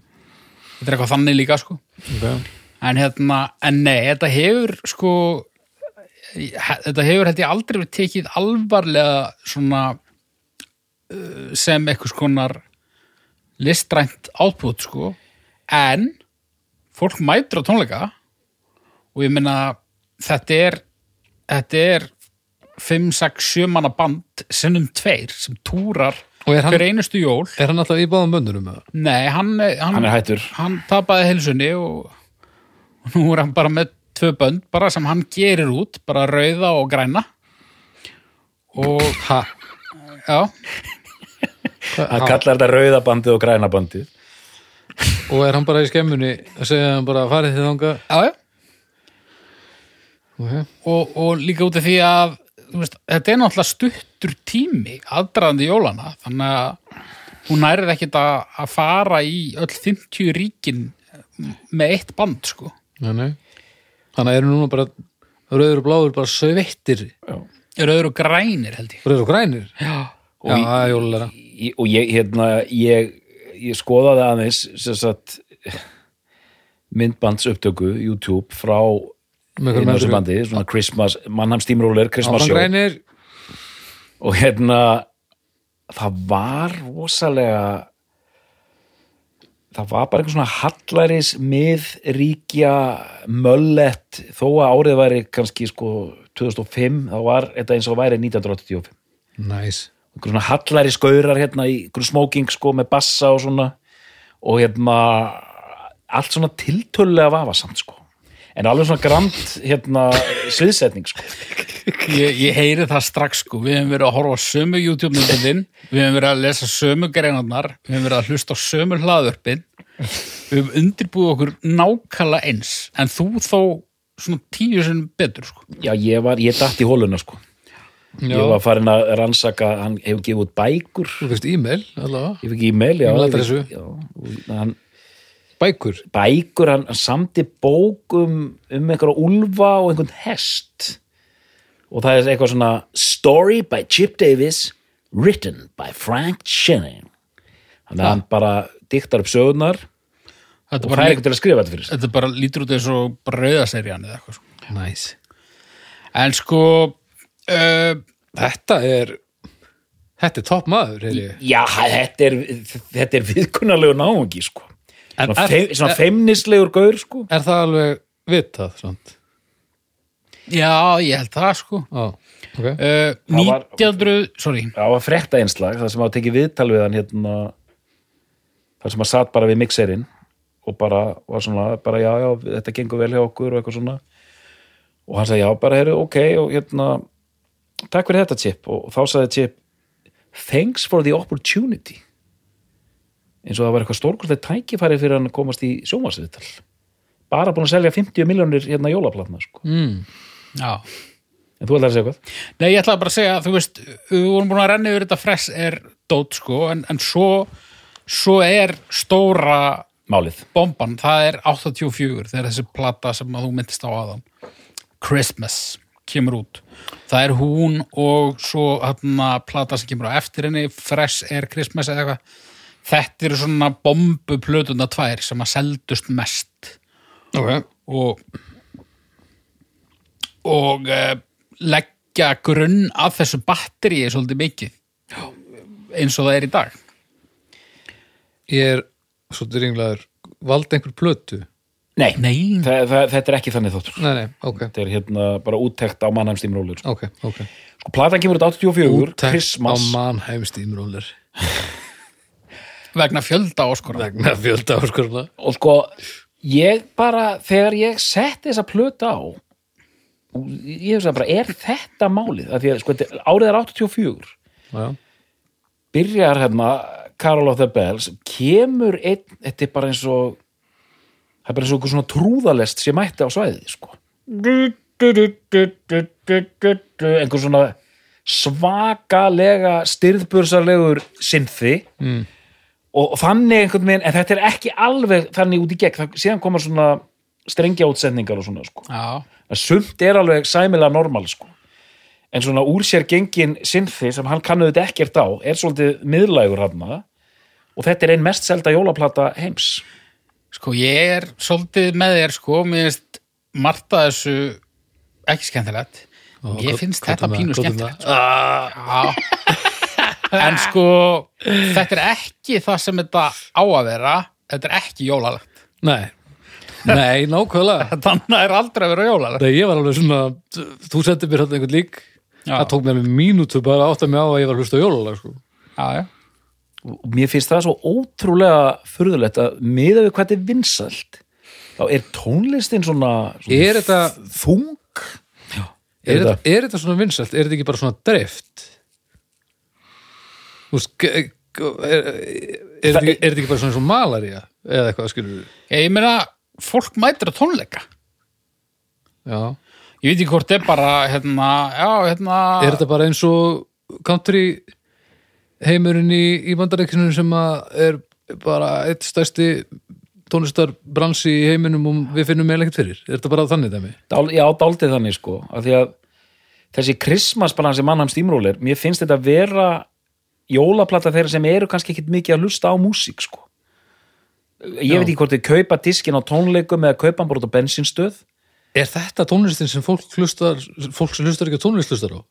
Þetta er eitthvað þannig líka sko. Okay. En hérna, en nei, þetta hefur sko þetta hefur held ég aldrei verið tekið alvarlega svona uh, sem eitthvað skonar listrænt output sko en fólk mætur á tónleika og ég meina þetta er þetta er 5, 6, 7 manna band sinnum tveir sem túrar Og er hann- hver einustu jól Er hann alltaf í báðum böndurum? eða? Nei, hann, hann, Hann er hættur. Hann tapaði helsunni og, og nú er hann bara með tvö bönd bara sem hann gerir út, bara rauða og græna og Ha? já, Hann kallar þetta rauðabandið og grænabandið. Og er hann bara í skemmunni að segja hann bara farið þið þanga? já, já. Okay. Og, og líka út af því að þú veist, þetta er náttúrulega stuttur tími aðdraðandi jólana þannig að hún nærið ekkit að, að fara í öll 50 ríkin með eitt band sko Nei, nei. Þannig að eru núna bara rauður og bláður bara sveittir. Rauður og grænir held ég. Rauður og grænir? Já, Já, það er jólulega Í- og ég, hérna, ég, ég skoðaði aðeins sem sagt myndbands upptöku YouTube frá þessu bandi, svona Christmas Mannheim Steamroller, Christmas Show. og hérna það var rosalega það var bara einhver svona hallaris miðríkja möllett þó að árið væri kannski sko 2005 þá var þetta eins og væri 1985 Næs einhver svona hallari skaurar hérna í einhver smoking sko með bassa og svona. Og hérna allt svona tiltölulega vafasamt sko. En alveg svona grand hérna sviðsetning sko Ég, ég heyri það strax sko, við hefum verið að horfa á sömu YouTube-myndin, við hefum verið að lesa sömu greinarnar, við hefum verið að hlusta á sömu hlaðvörpin, við hefum undirbúið okkur nákvæmlega eins, en þú þó svona tíu sinni betur sko. já ég var, ég datt í hóluna sko. Já, ég var farin að rannsaka hann hefur gefið út bækur. Þú veist e-mail allavega. Ég fikk e-mail já, E-mailadressu. já, hann, Bækur? Bækur, hann, hann samti bók um, um einhverja úlfa og einhvern hest og það er eitthvað svona Story by Chip Davis written by Frank Shenning þannig að hann bara diktar upp sögurnar og bara, fær eitthvað til að skrifa þetta fyrir sig. Þetta bara lítur út eins og brauðaserjan eða eitthvað sko. Næs En sko, uh, Þetta er Þetta er topp maður, ég. Já, þetta er, þetta er viðkunnarlegu náungi sko. En svona, er- fe, svona feimnislegur gaur sko. Er það alveg vitað, svont? Já, ég held það sko. Já, ok Uh, var- 1900, sorry, það var frekta einslag það sem að tekið viðtal við hann hérna það sem að satt bara við mixerinn og bara var svona bara já, já, þetta gengur vel hjá okkur og eitthvað svona og hann sagði já, bara heyrðu, ok og hérna, takk fyrir þetta Chip og þá sagði Chip thanks for the opportunity eins og það var eitthvað stórkostlega tækifæri fyrir hann að komast í sjómasviðtal bara búin að selja 50 miljónir hérna jólaplatna sko. mm. Já. en þú ætlar að segja eitthvað Nei, ég ætlaði bara að segja, þú veist, við vorum búin að renna yfir þetta fress er dót, sko, en, en svo, svo er stóra málið bomban, það er 84, það er þessi plata sem að þú myndist á aðan. Christmas kemur út. Það er hún og svo hérna plata sem kemur á eftir henni, Fresh Air Christmas eða eitthvað. Þetta eru svona bombuplötuna tvær sem að seldust mest Ok og og uh, leggja grunn að þessu batteri svolítið mikið. Eins og það er í dag. Ég er svolítið ringlaður. Valdi einhver plötu? nei, Nei, Þa, það, þetta er ekki þannig þáttur. Nei, nei, ok. Þetta er hérna bara úttekt á Mannheim Steamroller sko. Ok, ok. Sko, platan kemur út 84, Úttekt á Christmas. Mannheim Steamroller vegna fjölda áskora Vegna fjölda áskoruna og sko, ég bara þegar ég setti þessa plötu á ég hef bara, er þetta málið? Af því að sko, þetta- árið er 84 Já, byrjar hérna Carol of the Bells kemur einn, þetta er bara eins og það er bara eins og svona trúðalest sem mætti á svæði sko. einhver svona svakalega styrðbursarlegur synthi Mm. og þannig einhvern veginn, en þetta er ekki alveg þannig út í gegn, það, síðan koma svona strengja útsendingar og svona sko. Já, að sumt er alveg sæmilega normal sko. en svona úr sér gengin synthi sem hann kannu þetta ekkert á er svolítið miðlægur hann og þetta er ein mest selda jólaplata heims Sko, ég er svolítið með þér, sko, mér finnst margt að þessu ekki skemmtilegt. Ég finnst þetta pínu skemmtilegt. Sko. Já. En sko, þetta er ekki það sem þetta á að vera, þetta er ekki jólalegt. Nei, nei, nákvæmlega Þannig er aldrei að vera jólalegt. Nei, ég var alveg svona, þú sendir mér hérna einhvern lík Já. Það tók mér mínútu bara að átta mig á að ég var að hlusta á jólalag sko. Já, já. og mér finnst það svo ótrúlega furðulegt að miða við hvað þetta er vinsælt þá er tónlistin svona, svona Er þetta, þung er, Er þetta, er þetta svona vinsælt? Er þetta ekki bara svona drift? Þú veist, er, er, er, þetta ekki, er þetta ekki bara svona eins og malaría? Eða eitthvað, skilur við? Ég meina, fólk mætir á tónleika. Já. Ég veit ekki hvort er bara, hérna, já, hérna... Er þetta bara eins og country heimurinn í, í bandarækjunum sem að er bara eitt stærsti tónlistarbransi í heiminum og við finnum meðlega ekkert fyrir? Er þetta bara þannig dæmi? Dál, já, dálítið þannig sko af því að þessi Christmas-balansi mannheim stímrólir, mér finnst þetta vera jólaplata þeirra sem eru kannski ekkit mikið að hlusta á músík sko ég veit ekki hvort þið kaupa diskin á tónleikum eða kaupa hann bara út á bensinstöð. Er þetta tónlistin sem fólk hlustar fólk sem hlustar ekki á tónlist hlustar á?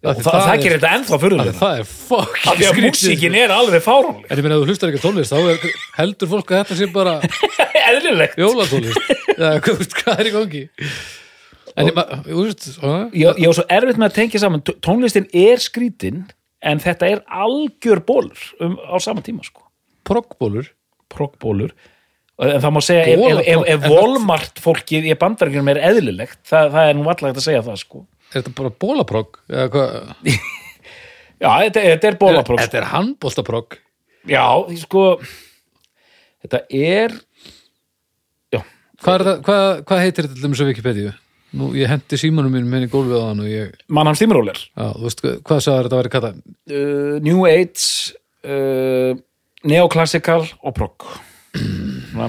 og það, það, er, gerir þetta ennþá að fyrirlega það er af fucking því að músíkin er alveg fáránleg. En ég meina að þú hlustar ekki tónlist þá er, heldur fólk að þetta sé bara eðlilegt. jólatónlist. Eða hvað, er í gangi? En ég maður, ég, var svo erfitt með að tengja saman. Tó- tónlistin er skrítin en þetta er algjör bólur um, á sama tíma sko. Proggbólur proggbólur en það má segja ef, ef, ef, volmart fólkið í bandarækjunum er eðlilegt það, það er nú allagt að segja það sko Er þetta bara bólaprogg? Já, þetta, þetta er bólaprogg Þetta er handbóltaprogg já, sko þetta er já, Hvað, er það, hvað, hvað heitir þetta dæmis á Wikipedia? Nú, ég hendi símanum minn með í gólfið á hann og ég, mannam stímrólir já, þú veist, hvað, sagði þetta að vera kallað? uh, New Age uh, Neoclassical og progg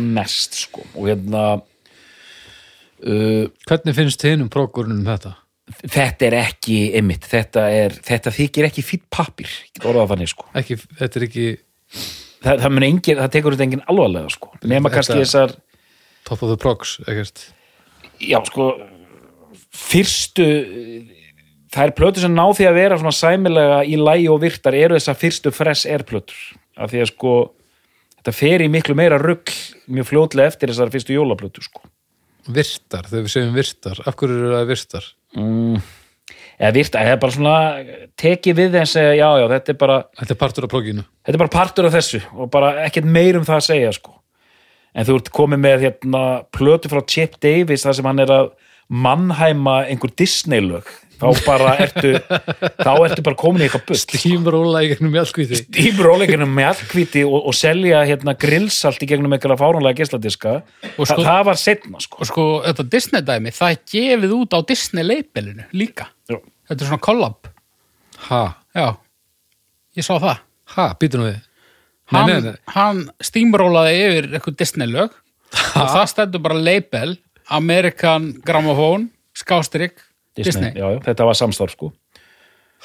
mest sko. Og hérna uh, Hvernig finnst þið um proggurinn um þetta? þetta er ekki einmitt, þetta, þetta þykir ekki fýtt pappir, orðað þannig sko. Ekki, þetta er ekki það, það, engin, það tekur þetta engin alvarlega sko. Nema kannski þessar top of the progs, ekkert? Já sko fyrstu það er plötur sem ná því að vera svona sæmilega í lægi og virtar eru þessar fyrstu fresh air plötur af því að sko þetta fer í miklu meira rugg mjög fljótlega eftir þessar fyrstu jólaplötur sko Virtar, þegar við segjum virtar Af hverju eru það virtar? eða virta, það er bara svona tekið við þeim segja já já þetta er bara Þetta er partur af progginu þetta er bara partur af þessu og bara ekkert meir um það að segja sko. en þú ert komið með hérna, plötu frá Chip Davis þar sem hann er að mannhæma einhver Disney-lög þá bara ertu þá ertu bara komin í eitthvað bull Tímróla í gegnum mjallkvíti í bróleikinu með allkvíti og, og selja hérna grillsalt í gegnum einhverja fáránlega geisladiska Og Þa, sko- það var setna sko. Og sko, þetta Disney dæmi, það er gefið út á Disney labelinu líka. Já. Þetta er svona collab. Ha, Já, ég sá það. ha, býtum við Nei, Hann, nei, nei. hann steamrólaði yfir eitthvað Disney lög og það stendur bara label American Gramophone skástrík Disney. Já, já, þetta var samstarf sko.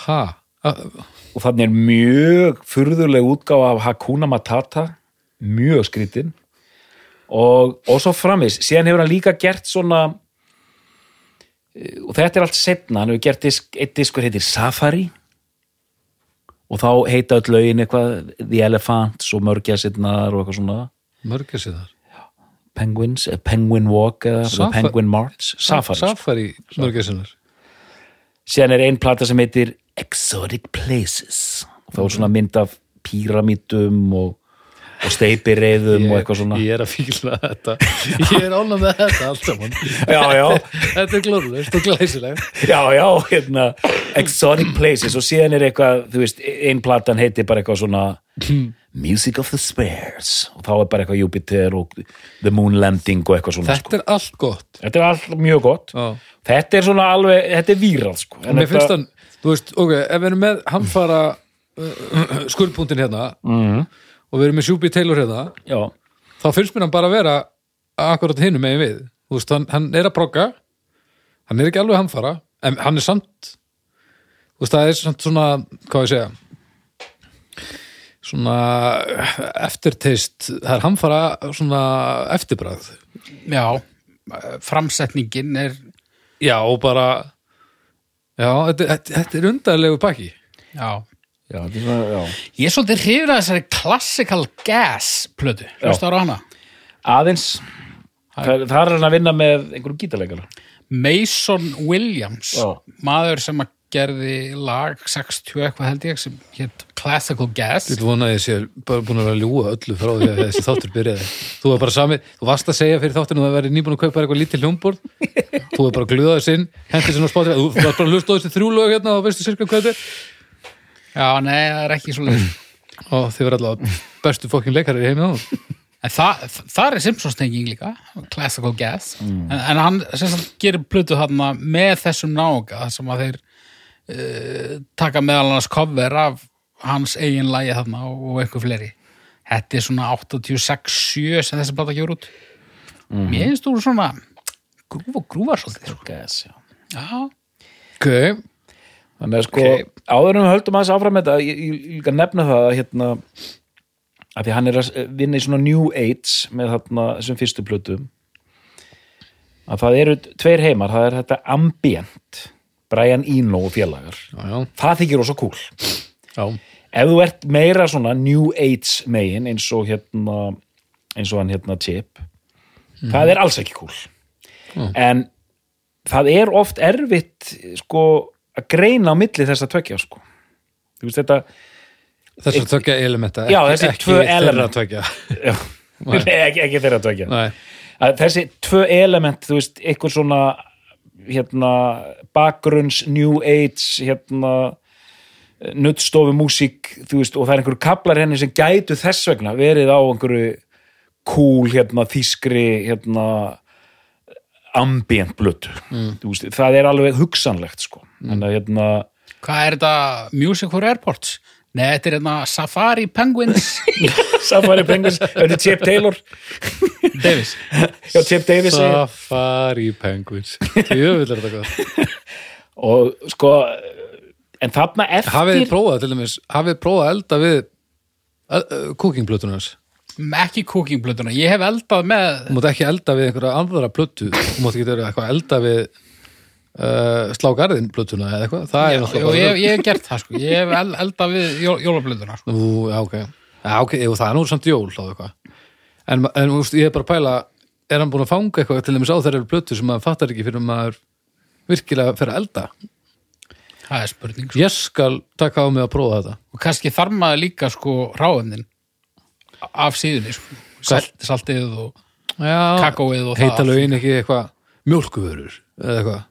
Ha, og þannig er mjög furðuleg útgáfa af Hakuna Matata. Mjög skrítin og, og svo framvis síðan hefur hann líka gert svona eh, og þetta er allt setna hann hefur gert disk, eitt diskur heitir Safari. Og þá heita öll lögin eitthvað The Elephants og Mörgjasinnar og eitthvað svona. Þar Penguins, eh, Penguin Walk eða Safa- Penguin March Safari. Safari þar síðan er ein plata sem heitir Exotic Places. Og þá er svona mynd af píramítum og, og steipireiðum og eitthvað svona. Ég er að fíla þetta. Ég er ánað með þetta alltaf já, já, Þetta er glórulegst og glæsilegt. Já, já, hérna Exotic Places. Og síðan er eitthvað þú veist, ein platan heitir bara eitthvað svona Music of the Spheres og þá er bara eitthvað Jupiter og The Moon Landing og eitthvað svona sko. Þetta er allt gott þetta er allt mjög gott Já. þetta er svona alveg, þetta er výrað sko. En Mér finnst hann, þú veist, ok, ef við erum með hamfara uh, skuldpunktin hérna Mhm. og við erum með Sjúbi Taylor hérna já, þá finnst mér hann bara að vera akkurat hinum megin við þú veist, hann, hann er að progga hann er ekki alveg hamfara en hann er samt Þú veist, það er svona, svona hvað ég segja svona eftirteist, það er hamfara svona eftirbræð Já, framsetningin er já, og bara já, þetta, þetta, þetta er undarlegu pakki. Já, Já, þetta er svona, já. Ég er svolítið hrifur að þessari classical gas plötu, hlustu ára hana? Aðeins, það, er hann að vinna með einhverjum gítarleikara. Mason Williams Já. maður sem að gerði lag 60 eitthvað held ég sem hétt Classical Gas Ég vil vona að ég sé bara búin að vera að ljúga öllu frá því að þessi þáttur byrjaði. Þú var bara sami, þú varst að segja fyrir þáttinu að það væri nýbúin að kaupa eitthvað lítið hljómborð. Þú var bara að gluða þess inn, hendi sinna á spátir, þú varst bara að hlusta þessi þrjú lög hérna og veistu sirka hvað þetta er. Já, nei, það er ekki svolítið Og þið verður alltaf bestu fokkin leikarir í heimið það, það er Simpsons tenging líka Classical Gas en, en hann gerir plötu þarna með þessum nága sem að þeir uh, taka meðal annars cover af hans eigin lagi þarna og, einhver fleiri. Þetta er svona 86-7 sem þessi plata gjör út. Mér finnst þú svona grúfa grúfa svolítið sko. Gas, já. Ok, Þannig að sko, áður en við höldum aðeins áfram með þetta, ég, ég, líka nefna það að hérna, að því hann er að vinna í svona New Age með þarna þessum fyrstu plötum að það eru tveir heimar, það er þetta Ambient, Brian Eno og félagar. já, já, Það þykir rosa cool. já. Ef þú ert meira svona New Age megin eins og hérna eins og hann hérna Chip það er alls ekki cool. En það er oft erfitt sko að greina á milli þess að tvekja sko. Þú veist þetta Þess að tökja elementa, Já, ekki, ekki þeirra já, Nei, ekki, ekki þeirra tvekja að þessi tvö element þú veist, eitthvað svona hérna bakgrunns, new age hérna nuttstofu músík, veist, og það er einhverju kaplar henni sem gætu þess vegna verið á einhverju cool hérna þýskri hérna ambient blötu mm. það er alveg hugsanlegt sko mm. en að hérna hvað er þetta Music for Airports? Nei, þetta er hérna Safari Penguins. Safari Penguins, þetta er Chip Taylor. Davis. Já, Chip Davis. Safari Penguins. Jöfull er þetta góð. og sko en þarna eftir Hafið þið prófað til dæmis, hafið þið prófað að elda við kúkingblötunars? ekki cookingplötuna, ég hef eldað með Þú mátt ekki elda við einhverja andra plötu, þú mátt ekki vera eitthvað að elda við uh, slágarðin plötuna eða eitthvað, er Já, og ég, ég hef gert það sko, ég hef el- eldað við jól, jólablöðuna sko. Ú, já, ok, já, ok, jú, það er nú samt jól en, en úst, ég er bara pæla, er hann búin að fanga eitthvað til dæmis á þeirra plötu sem maður fattar ekki fyrir að maður virkilega fyrir að elda? Það er spurning sko. ég skal taka á mig að prófa þetta. Og kannski þarf maður líka sko ráðumnin af síðunni sko. Salt, saltið og kakóið og heita það lögin ekki eitthvað? Mjólkuvörur eða eitthvað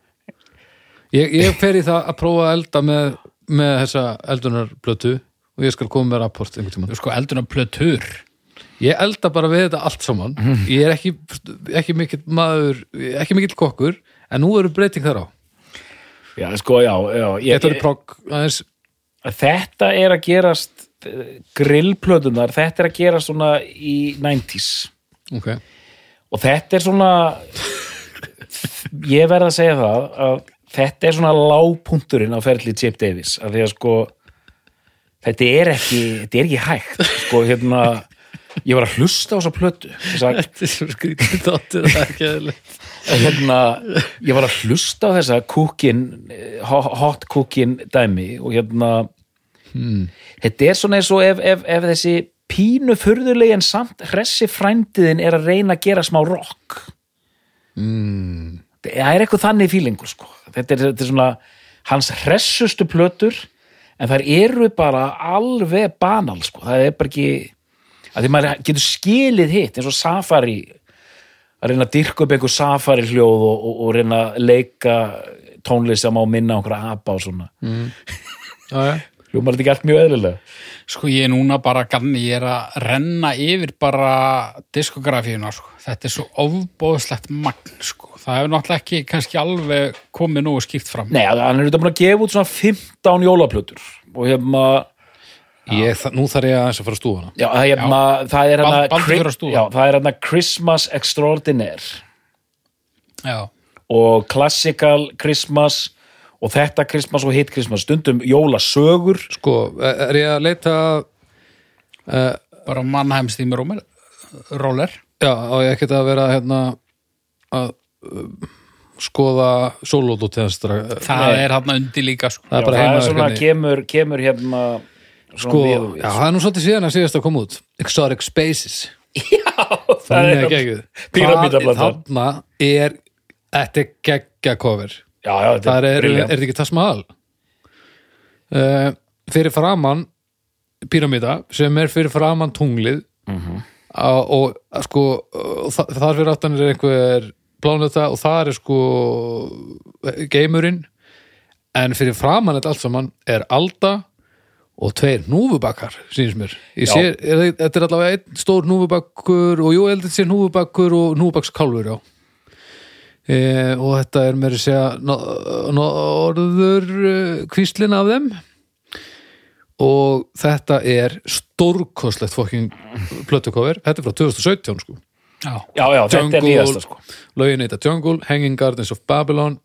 ég, ég fer í það að prófa að elda með, með þessa eldunarplötu og ég skal koma með rapport einhvern tímann. Sko elduna plötur ég elda bara við þetta allt saman. Ég er ekki, ekki mikill maður ekki mikill kokkur en nú eru breyting þar á. Já, sko, já, já ég, þetta er progg aðeins þetta er að gerast grillplötunar, þetta er að gerast svona í 90s ok, og þetta er svona ég verð að segja það að þetta er svona lágpunturinn á ferli Chip Davis að því að sko þetta er ekki, þetta er ekki hægt sko hérna ég var að hlusta á þessa plötu þetta er svo skrítið er eðlilegt hérna, ég var að hlusta á þessa kúkin, hot kúkin dæmi og hérna þetta er svona eins og ef, ef, ef þessi pínu furðulegi en samt hressi frændiðin er að reyna að gera smá rock mm. það er eitthvað þannig fílingur sko. Þetta, er, þetta er svona hans hressustu plötur en þær eru bara alveg banal sko. það er bara ekki að því maður getur skilið hitt eins og Safari að reyna að dyrka upp einhver Safari hljóð og, og, og reyna að leika tónlist sem á minna á einhverja apa og svona já. hljómar þetta ekki allt mjög eðlilega sko ég er núna bara ganni, ég er að renna yfir bara diskografíuna sko. þetta er svo ofbóðslegt magn sko, það hefur náttúrulega ekki kannski alveg komið nógu skýrt fram. Nei, hann er auðvitað búin að gefa út svona 15 jólaplötur og hérna, Ég, þa- nú þarf ég aðeins að fara að stúfana já, hérna það er Bald- hérna að já, það er hérna Christmas Extraordinaire. Já, og Classical Christmas og þetta Christmas og hitt Christmas. Stundum jólasögur. Sko, er ég að leita uh, bara Mannheim Steam Roller, roller. Já, á ég ekkert að vera hérna að skoða sólótótenstra það er hann undir líka sko. Það er Já, bara það er heima svona, kemur, kemur hérna Sko, já, það er nú svolítið síðan að síðast að koma út. Exotic Spaces. Það Það er geggjuð. Þarna er Þetta er geggja cover. Já, já, þetta Það er, er, er þetta ekki Taj Mahal? Uh, Fyrir framann Píramída sem er fyrir framann tunglið. Mhm. á, og sko þar fyrir aftan er einhver pláneta og það er sko geimurinn en fyrir framann þetta allt saman er Alda og tveir núfubakkar sínst mér. Sé, er, þetta er allavega einn stór núfubakkur og jú, þetta sé núfubakkur og núfubakskálfur, já. E, og þetta er meira að segja no- norður uh, kvíslin af þeim. Og þetta er stórkostlegt fokking plötukover, þetta er frá 2017 sko já. já, já, þetta er Jungle. nýjasta sko. lögin heita Jungle, Hanging Gardens of Babylon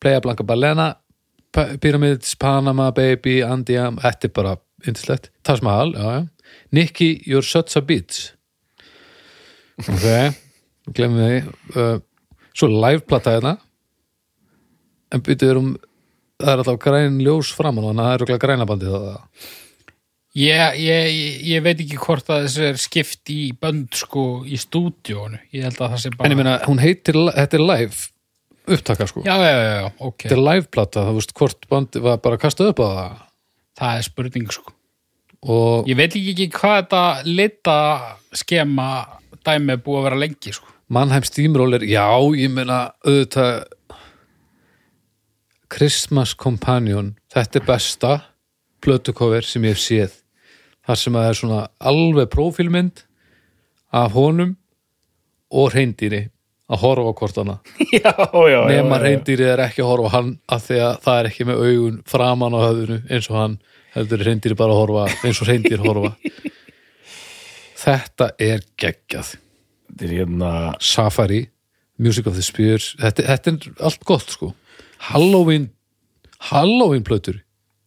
Playa Blanca Balena Pyramids, Panama Baby Andiam, þetta er bara yndislegt. Taj Mahal, já, já. Nicky, You're Such a Bitch. Ok glemum því. Uh, svo liveplata hérna. En byrjuð um það er alltaf græn ljós framan þannig að það er okkur græna bandið það Ég, ég, ég veit ekki hvort að þessu er skipt í bönd sko í stúdíónu. Ég held að það sé bara en ég meina, hún heitir, þetta er live upptaka sko, já, já, já, já, ok. Þetta er liveplata það veist hvort bandið var bara kastað upp á það? Það er spurning sko. Og ég veit ekki hvað þetta lita skema dæmi er búið að vera lengi sko. Mannheim Steamroller, já, ég meina auðvitað Christmas Companion þetta er besta plötukover sem ég hef séð þar sem að það er svona alveg prófílmynd af honum og reyndýri að horfa á já, nema reyndýri er ekki að horfa á hann af því að það er ekki með augun framan á höfðinu eins og hann heldur reyndýri bara að horfa eins og reyndýr horfa. Þetta er geggjað. Þetta er hérna Safari, Music of the Spears þetta, þetta er allt gott sko. Halloween Halloween plötur.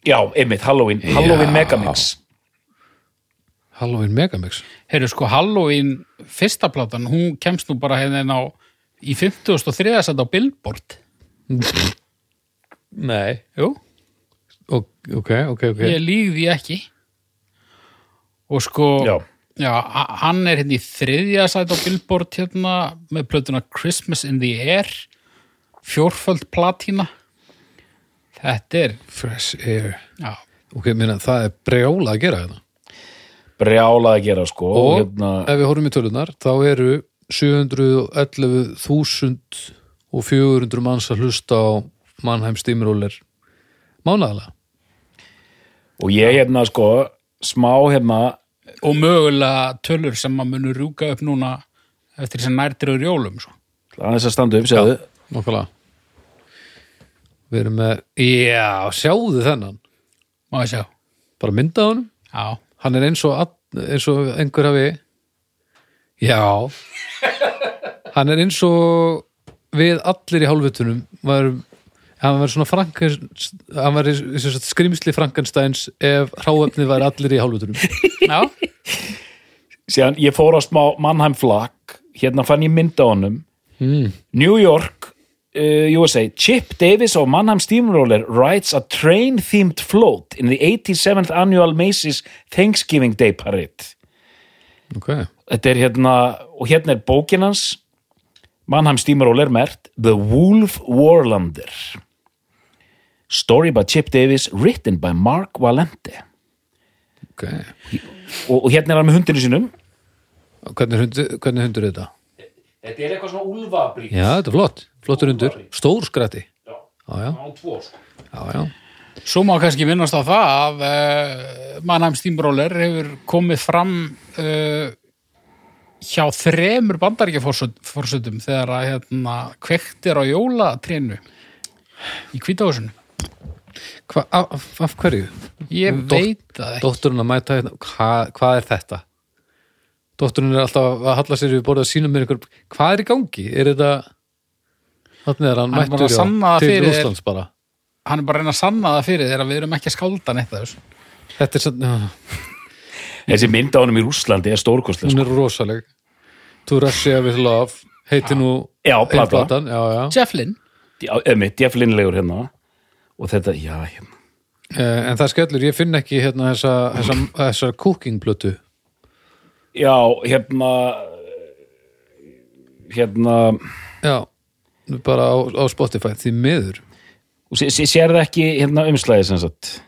Já, einmitt, Halloween, Halloween Já. Megamix Halloween Megamix. Heyrðu sko Halloween fyrsta platan, hún kemst nú bara hérna inn á í 53. sett á Billboard. Nei. Jú, ok, ok, ok, okay. ég líði ekki. Og sko já, já, hann er hérna í þriðja sæt á Billboard hérna með plötuna Christmas in the Air fjórföld platína. Þetta er Fresh Air. Já, ok, minna, það er brjála að gera þetta brjálað að gera sko og hérna, ef við horfum í tölunar þá eru 711.000 og 400 manns að hlusta á Mannheim Steamroller mánaðalega og ég hérna sko smá hérna og mögulega tölur sem maður munur rúka upp núna eftir sem nærtir á jólum sko. aðeins að standa upp, segðu Nákvæmlega. Við erum með, já, sjáðu þennan. Má ég sjá? Bara mynda á honum, já, hann er eins og eins og einhver hafi já. Hann er eins og við allir í hálfutunum varum, hann var svona Frankenst, hann var skrimsli Frankensteins ef hráefnið væri allir í hálfutunum já, síðan ég fór á smá Mannheim flak hérna fann ég mynda á honum. Mm. New York uh, USA Chip Davis of Mannheim Steamroller writes a train-themed float in the 87th annual Macy's Thanksgiving Day Parade. Ok, þetta er hérna og hérna er bókin hans Mannheim Steamroller mert The Wolf Warlander. Story by Chip Davis written by Mark Valente. Ok. Og, og hérna er hann með hundinu sínum. Hvernig hundur, hvernig hundur er þetta? Þetta er eitthvað svona úlfabrík Já, þetta er flott, flottur hundur stór skrætti já, já, sko. já, já. Svo má kannski minnast á það að uh, Mannheim Steamroller hefur komið fram uh, hjá þremur bandaríkjaforsutum þegar að hérna, kveikt er á jólatrénu í kvítahúsinu. Hva, af, af hverju? Ég Dótt- veit það ekki. Dótturinn að mæta hérna, hvað, hvað er þetta? Dótturinn er alltaf að halla sér við borðið að sína mér einhver, hvað er í gangi? Er þetta, þannig er hann er mættur að já, sanna það til. Rússlands bara. hann er bara að reyna að sanna það fyrir þér að við erum ekki að skálda neitt af þessu. Þetta er já, þessi mynd á honum í Rússlandi er stórkostlega hún er rosaleg. To Russia with Love. Heiti nú Já, ein plata. platan, já, já. Jeff Lynn djaflinlegur hérna. Og þetta, já, hérna. Eh, En það skellur, ég finn ekki hérna þessa, þessa, þessa cooking blötu já, hérna hérna. Já, bara á, á Spotify því miður. Og sé- sé- sér það ekki hérna umslæði sem sagt?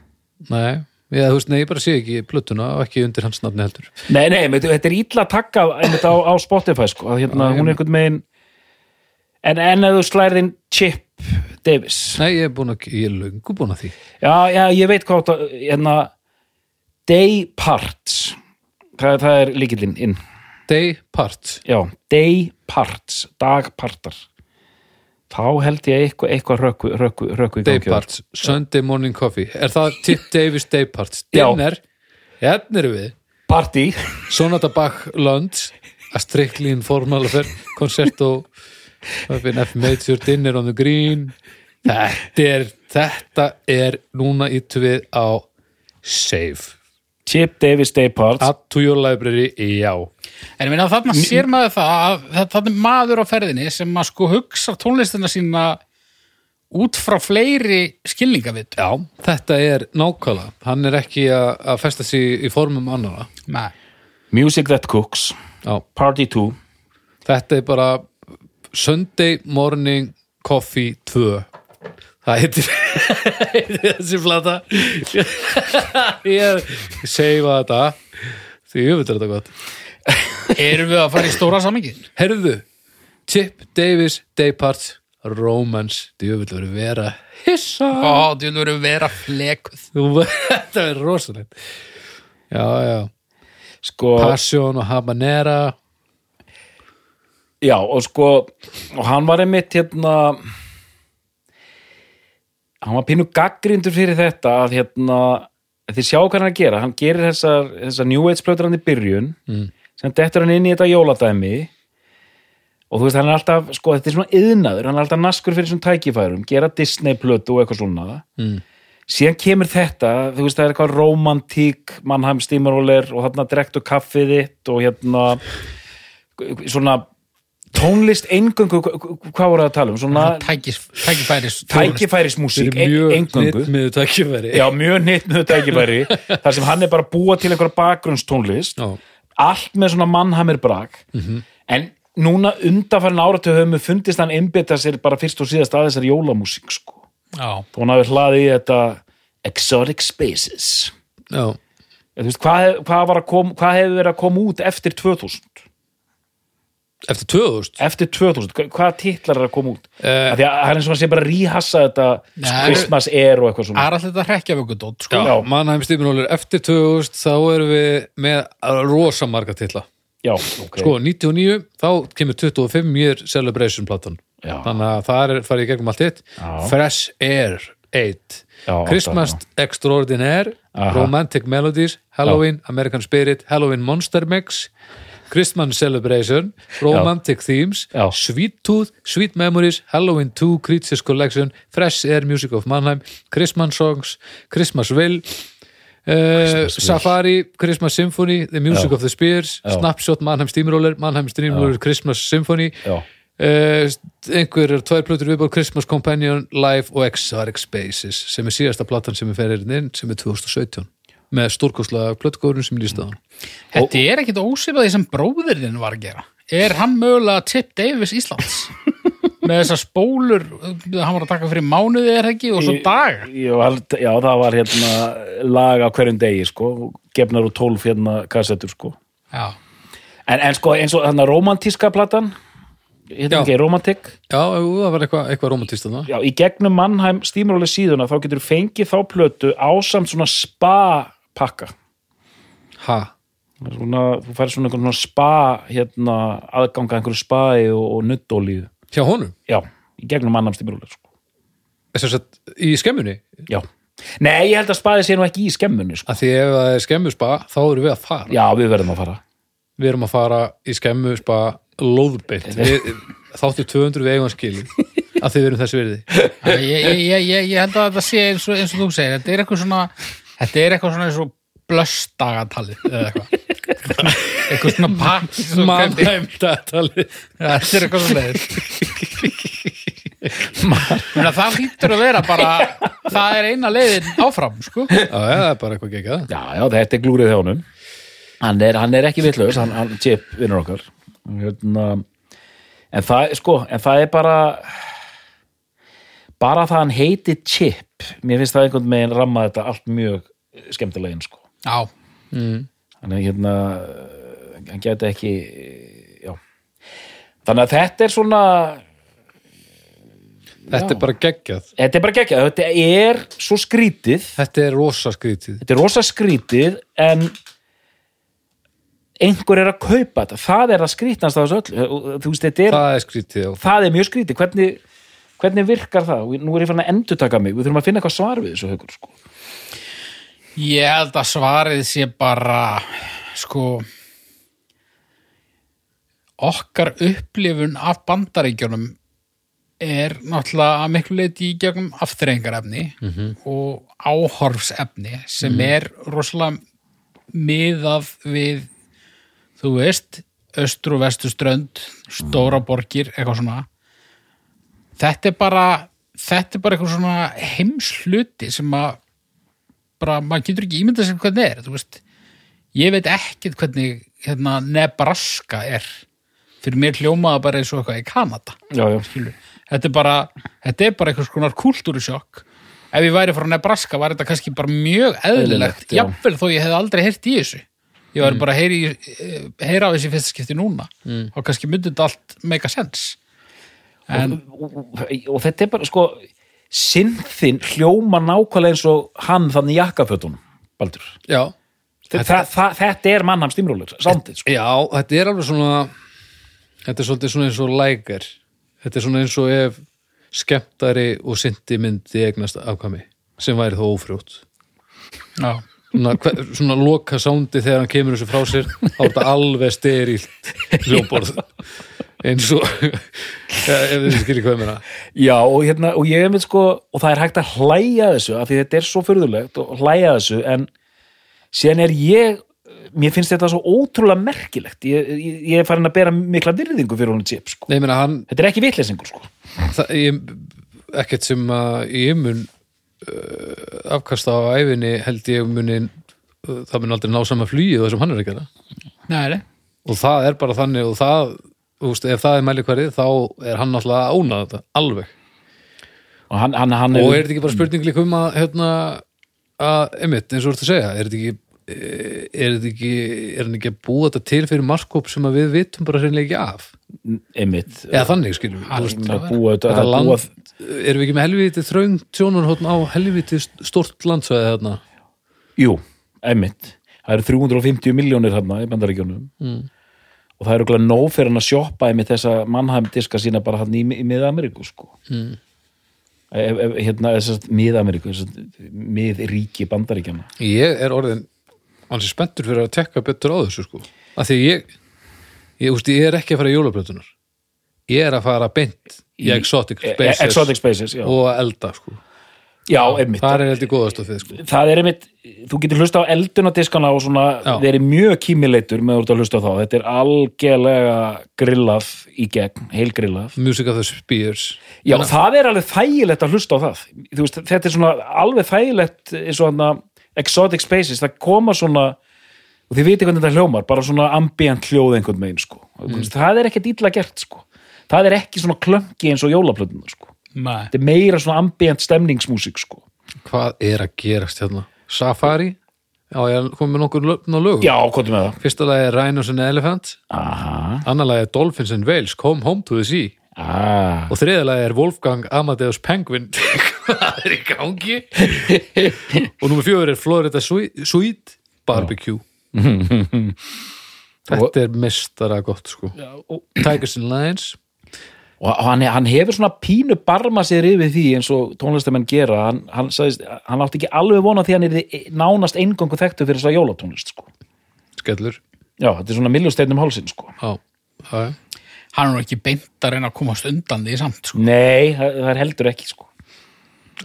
Nei, ég, þú veist, nei, ég bara sé ekki plötuna og ekki undir hans nafni heldur. Nei, nei, veitu, þetta er illa takkað á, á Spotify, sko, að hérna, hún er einhvern megin en, en ef þú slærðin Chip Davis? Nei, ég er búin að, ég er löngu búin að því. Já, já, ég veit hvað það, hérna Day Parts. Það, það er líkillinn inn. Day Part já, Day Parts, dagpartar þá held ég eitthvað, eitthvað rökku, rökku, rökku í Day gangi þar. Parts, Sunday Morning Coffee. Er það Tip Davis Day Parts? Já. Dinner, hérna erum við. Party. Sonata Bach Lunch A Strictly Informal Affair Concerto F Major Dinner on the Green. Þetta er þetta er núna ítu við á Save. Chip Davis Day Parts Add to your library, já En ég meina þarna sér maður það að þetta er maður á ferðinni sem að sko hugsa tónlistina sína út frá fleiri skilningavit. Já, þetta er nákvæmlega. Hann er ekki að að festa sig í formum annara Nei. Music That Cooks. Já, Party 2 þetta er bara Sunday Morning Coffee 2 Það heitir, heitir þessi flata Ég seifa þetta. Því ég veit þetta gott Erum við að fara í stóra samingi? Herðu, Chip Davis Day Parts Romance vil verið vera hissa. Ó, þú vil vera flekuð. Þetta er rosalegt. Já, já. Sko, Passion og Habanera. Já, og sko og hann var einmitt hérna hann var pínu gaggrindur fyrir þetta að hérna þið sjá hvað hann er að gera, hann gerir þessar, þessar New Age plötur hann í byrjun. Mm. Sem dettur hann inn í þetta jóladæmi og þú veist, hann er alltaf sko, þetta er svona yðnaður, hann er alltaf naskur fyrir svona tækifærum, gera Disney plötu og eitthvað svona mm. síðan kemur þetta, þú veist, það er eitthvað romantík, Mannheim Steamroller og þarna drektu kaffið þitt og hérna svona tónlist eingöngu, hvað voru það að tala um svona Tækis, tækifæris. tækifærismúsík Fyrir mjög nýtt með tækifæri já, mjög nýtt með tækifæri þar sem hann er bara búa til einhverja bakgrunnstónlist Já. Allt með svona mannhamir brak. En núna undanfærin áratu höfum við fundist hann einbytta sér bara fyrst og síðast að þessari jólamúsík sko. Og hann hafi hlaðið í þetta Exotic Spaces. Já, þú veist, hvað, hvað, kom, hvað hefur verið að koma út eftir 2000 eftir 2000 eftir 2000, hva- hvaða titlar er að koma út? Af því að það er eins og hann sé bara að ríhassa þetta Nei, Christmas Air og eitthvað Það svona er alltaf þetta hrekkja við okkur dótt, sko. Já, Mannheim Stífnólir eftir 2000 þá erum við með rosa marga titla. Já, ok. Sko, 99, þá kemur 25 year celebration platan. Já. Þannig að það er farið í gegnum allt hitt. Já. Fresh Air 8 Já, Christmas Extraordinaire Aha. Romantic Melodies Halloween, American Spirit Halloween Monster Mix Christmas Celebration Romantic Themes. Sweet Tooth, Sweet Memories Halloween 2 Creatures Collection Fresh Air Music of Mannheim Christmas Songs Christmasville Uh, Safari, Christmas Symphony The Music Já. of the Spears Já. Snapshot, Mannheim Steamroller Mannheim Steamroller Christmas Symphony já, uh, einhver er tvær plötur viðbór Christmas Companion, Live og Exotic Spaces sem er síðasta platan sem er ferið inn sem er 2017 með stórkostlega plötukórun sem líst á hann Þetta er ekkit ósvipað því sem bróðirinn var að gera. Er hann mögulega Tip Davis Íslands? Með þessar spólur, hann var að taka fyrir mánuði er það ekki og svo dag. já, það var hérna lag á hverjum degi sko, gefnar úr 12 hérna kassettur sko Já. en, en sko eins og hérna romantíska platan hérna ekki, romantik Já, það var eitthvað eitthva romantist þarna Já, í gegnum Mannheim stímuróli síðuna þá getur fengið þá plötu ásamt svona spa pakka. Ha, svona, þú færir svona einhvern svona spa hérna, aðganga einhverju spai og, og nuttólíu hjá honum? Já, í gegnum Mannheim stímuróli sko. Að í skemmunni? Já, nei, ég held að spaði sé nú ekki í skemmunni sko. að því ef það er skemmuspa þá erum við að fara. Já, við verðum að fara. Við erum að fara í skemmuspa lóðbeint. Við- þáttu 200 við eigum að þið verum þessi ég, ég, ég, ég, ég held að þetta sé eins og, eins og þú segir, þetta er eitthvað svona þetta er eitthvað svona eins og blöstagatalið eða eitthvað. Eitthvað svona pakk Ja, þetta er eitthvað svona leið það hlýtur að vera bara það er eina leiðin áfram sko. Já, já, það er bara eitthvað geggjað. Já, já, þetta er glúrið hjá honum hann er, hann er ekki vitlaus, hann, hann Chip, vinnur okkar. Hérna, en það, sko, en það er bara bara það hann heiti Chip mér finnst það einhvern veginn ramma þetta allt mjög skemmtilegin, sko. Já, þannig að hérna hann geti ekki já, þannig að þetta er svona Þetta er bara geggjað. Þetta er bara geggjað, þetta er svo skrítið. Þetta er rosa skrítið. Þetta er rosa skrítið en einhver er að kaupa þetta. Það er að skrítnast á þessu þú veist, þetta er, Það er skrítið, já. Það er mjög skrítið. Hvernig, hvernig virkar það? Nú er ég fann að endurtaka mig, við þurfum að finna eitthvað svar við þessu haukur sko. ég held að svarið sé bara sko okkar upplifun af bandaríkjunum er náttúrulega að miklu leiti í gegnum afþreyingarefni og áhorfsefni sem er rosalega miðað við þú veist, östur og vestur strönd stóra borgir, eitthvað svona þetta er bara þetta er bara eitthvað svona heimsluti sem að bara, maður getur ekki ímyndað sér hvernig er veist, ég veit ekkert hvernig hérna Nebraska er. Fyrir mér hljómaða bara eins og eitthvað í Kanada já, já. þetta er bara þetta er bara eitthvað skonar kultúrisjokk ef ég væri frá Nebraska var þetta kannski bara mjög eðlilegt, Eðlilegt, já. jafnvel þó ég hef aldrei heyrt í þessu. Ég væri bara að heyri, í- heyra á þessi fyrsta skipti núna og kannski myndi þetta allt make a sense en og, og, og þetta er bara sko sinnþinn hljóma nákvæmlega eins og hann þannig í jakkafötunum Baldur. Já, þetta, það, þetta er mannham stímrólur, sándið sko. já þetta er alveg svona Þetta er svolítið svona eins og lækar. Þetta er svona eins og ef skemmtari og syndi myndi eignast afkvæmi sem væri þó ófrjótt. Já, svona, svona loka sándi þegar hann kemur þessu frá sér þá er þetta alveg sterilt hljómborð. Eins og ef þið skilir hvað meina Já, og, hérna, og ég er með sko og það er hægt að hlæja þessu af því þetta er svo furðulegt og hlæja þessu en síðan er ég mér finnst þetta svo ótrúlega merkilegt ég, ég, ég er farin að bera mikla virðingu fyrir honum Chip sko. Nei, ég meina hann þetta er ekki vitleysingur sko. það, ég, ekkert sem að ég mun uh, afkasta á æfinni held ég muni uh, það mun aldrei ná sama flugið þessum hann er ekki það og það er bara þannig og það, veist, ef það er mælikvarið þá er hann náttúrulega að ána þetta alveg. Og hann, hann, hann og er þetta ekki bara spurning líka um að hérna, að, einmitt, eins og þú ert að segja er þetta ekki eh, er þetta ekki, er hann ekki að búa þetta til fyrir markkóp sem að við vitum bara hreinlega ekki af? Einmitt. Eða þannig búa, erum við ekki með helviti þröng tjónarhóttn á helviti stort landsvæði þarna? Jú, einmitt. Það eru 350 miljónir hérna í bandaríkjónum Mm. Og það eru glæð nóg fyrir hann að sjoppa einmitt þessa mannheimdiska sína bara hann í, í miða-Ameríku sko. Mm. ef, ef, hérna, þessast miða-Ameríku miðríki bandaríkjana ég er orðin ansi spenntur fyrir að tekka betur á þessu sko. Af því ég ég, úst, ég er ekki að fara í jólaplötunar ég er að fara beint í Exotic E- Spaces Exotic Spaces, og að elda sko já einmitt. Það er heldur góðast af því sko. Það er einmitt, þú getur hlusta á eldunadiskana og svona, Já. verið mjög kímileitur með að hlusta á þá, þetta er algjörlega grillað í gegn, heilgrillað. Music of the Spears. Já, það er alveg þægilegt að hlusta á það. Þú veist, þetta er svona alveg þægilegt eins og hann Exotic Spaces, það koma svona og þið viti hvernig þetta hljómar, bara svona ambient hljóð einhvern megin, sko. Mm. það er ekkert illa gert, sko. Það er ekki svona klönki eins og jólaplötunar, sko nei. þetta er meira svona ambient stemningsmúsík, sko. Hvað er að gerast hérna? Safari, já ég kom með nokkur lögn á lögum Já, hvað með það? fyrsta lagi er Rhinos and Elephant Aha, annar lagi er Dolphins and Whales, Come Home to the Sea. Ah, og þriða lagi er Wolfgang Amadeus Penguin. Hvað er í gangi? Og nummer fjögur er Florida Sweet, Barbecue. Þetta er mestara gott sko. Tigers and Lions og hann, hann hefur svona pínu barma sér yfir því eins og tónlistamenn gera hann, hann, sagðist, hann átti ekki alveg vona því hann er nánast eingöngu þekktu fyrir þess að jólatónlist sko. skellur já, þetta er svona miljósteinum hálsinn sko. já, já, hann er nú ekki beint að reyna að komast undan því samt sko. Nei, það, það er heldur ekki sko.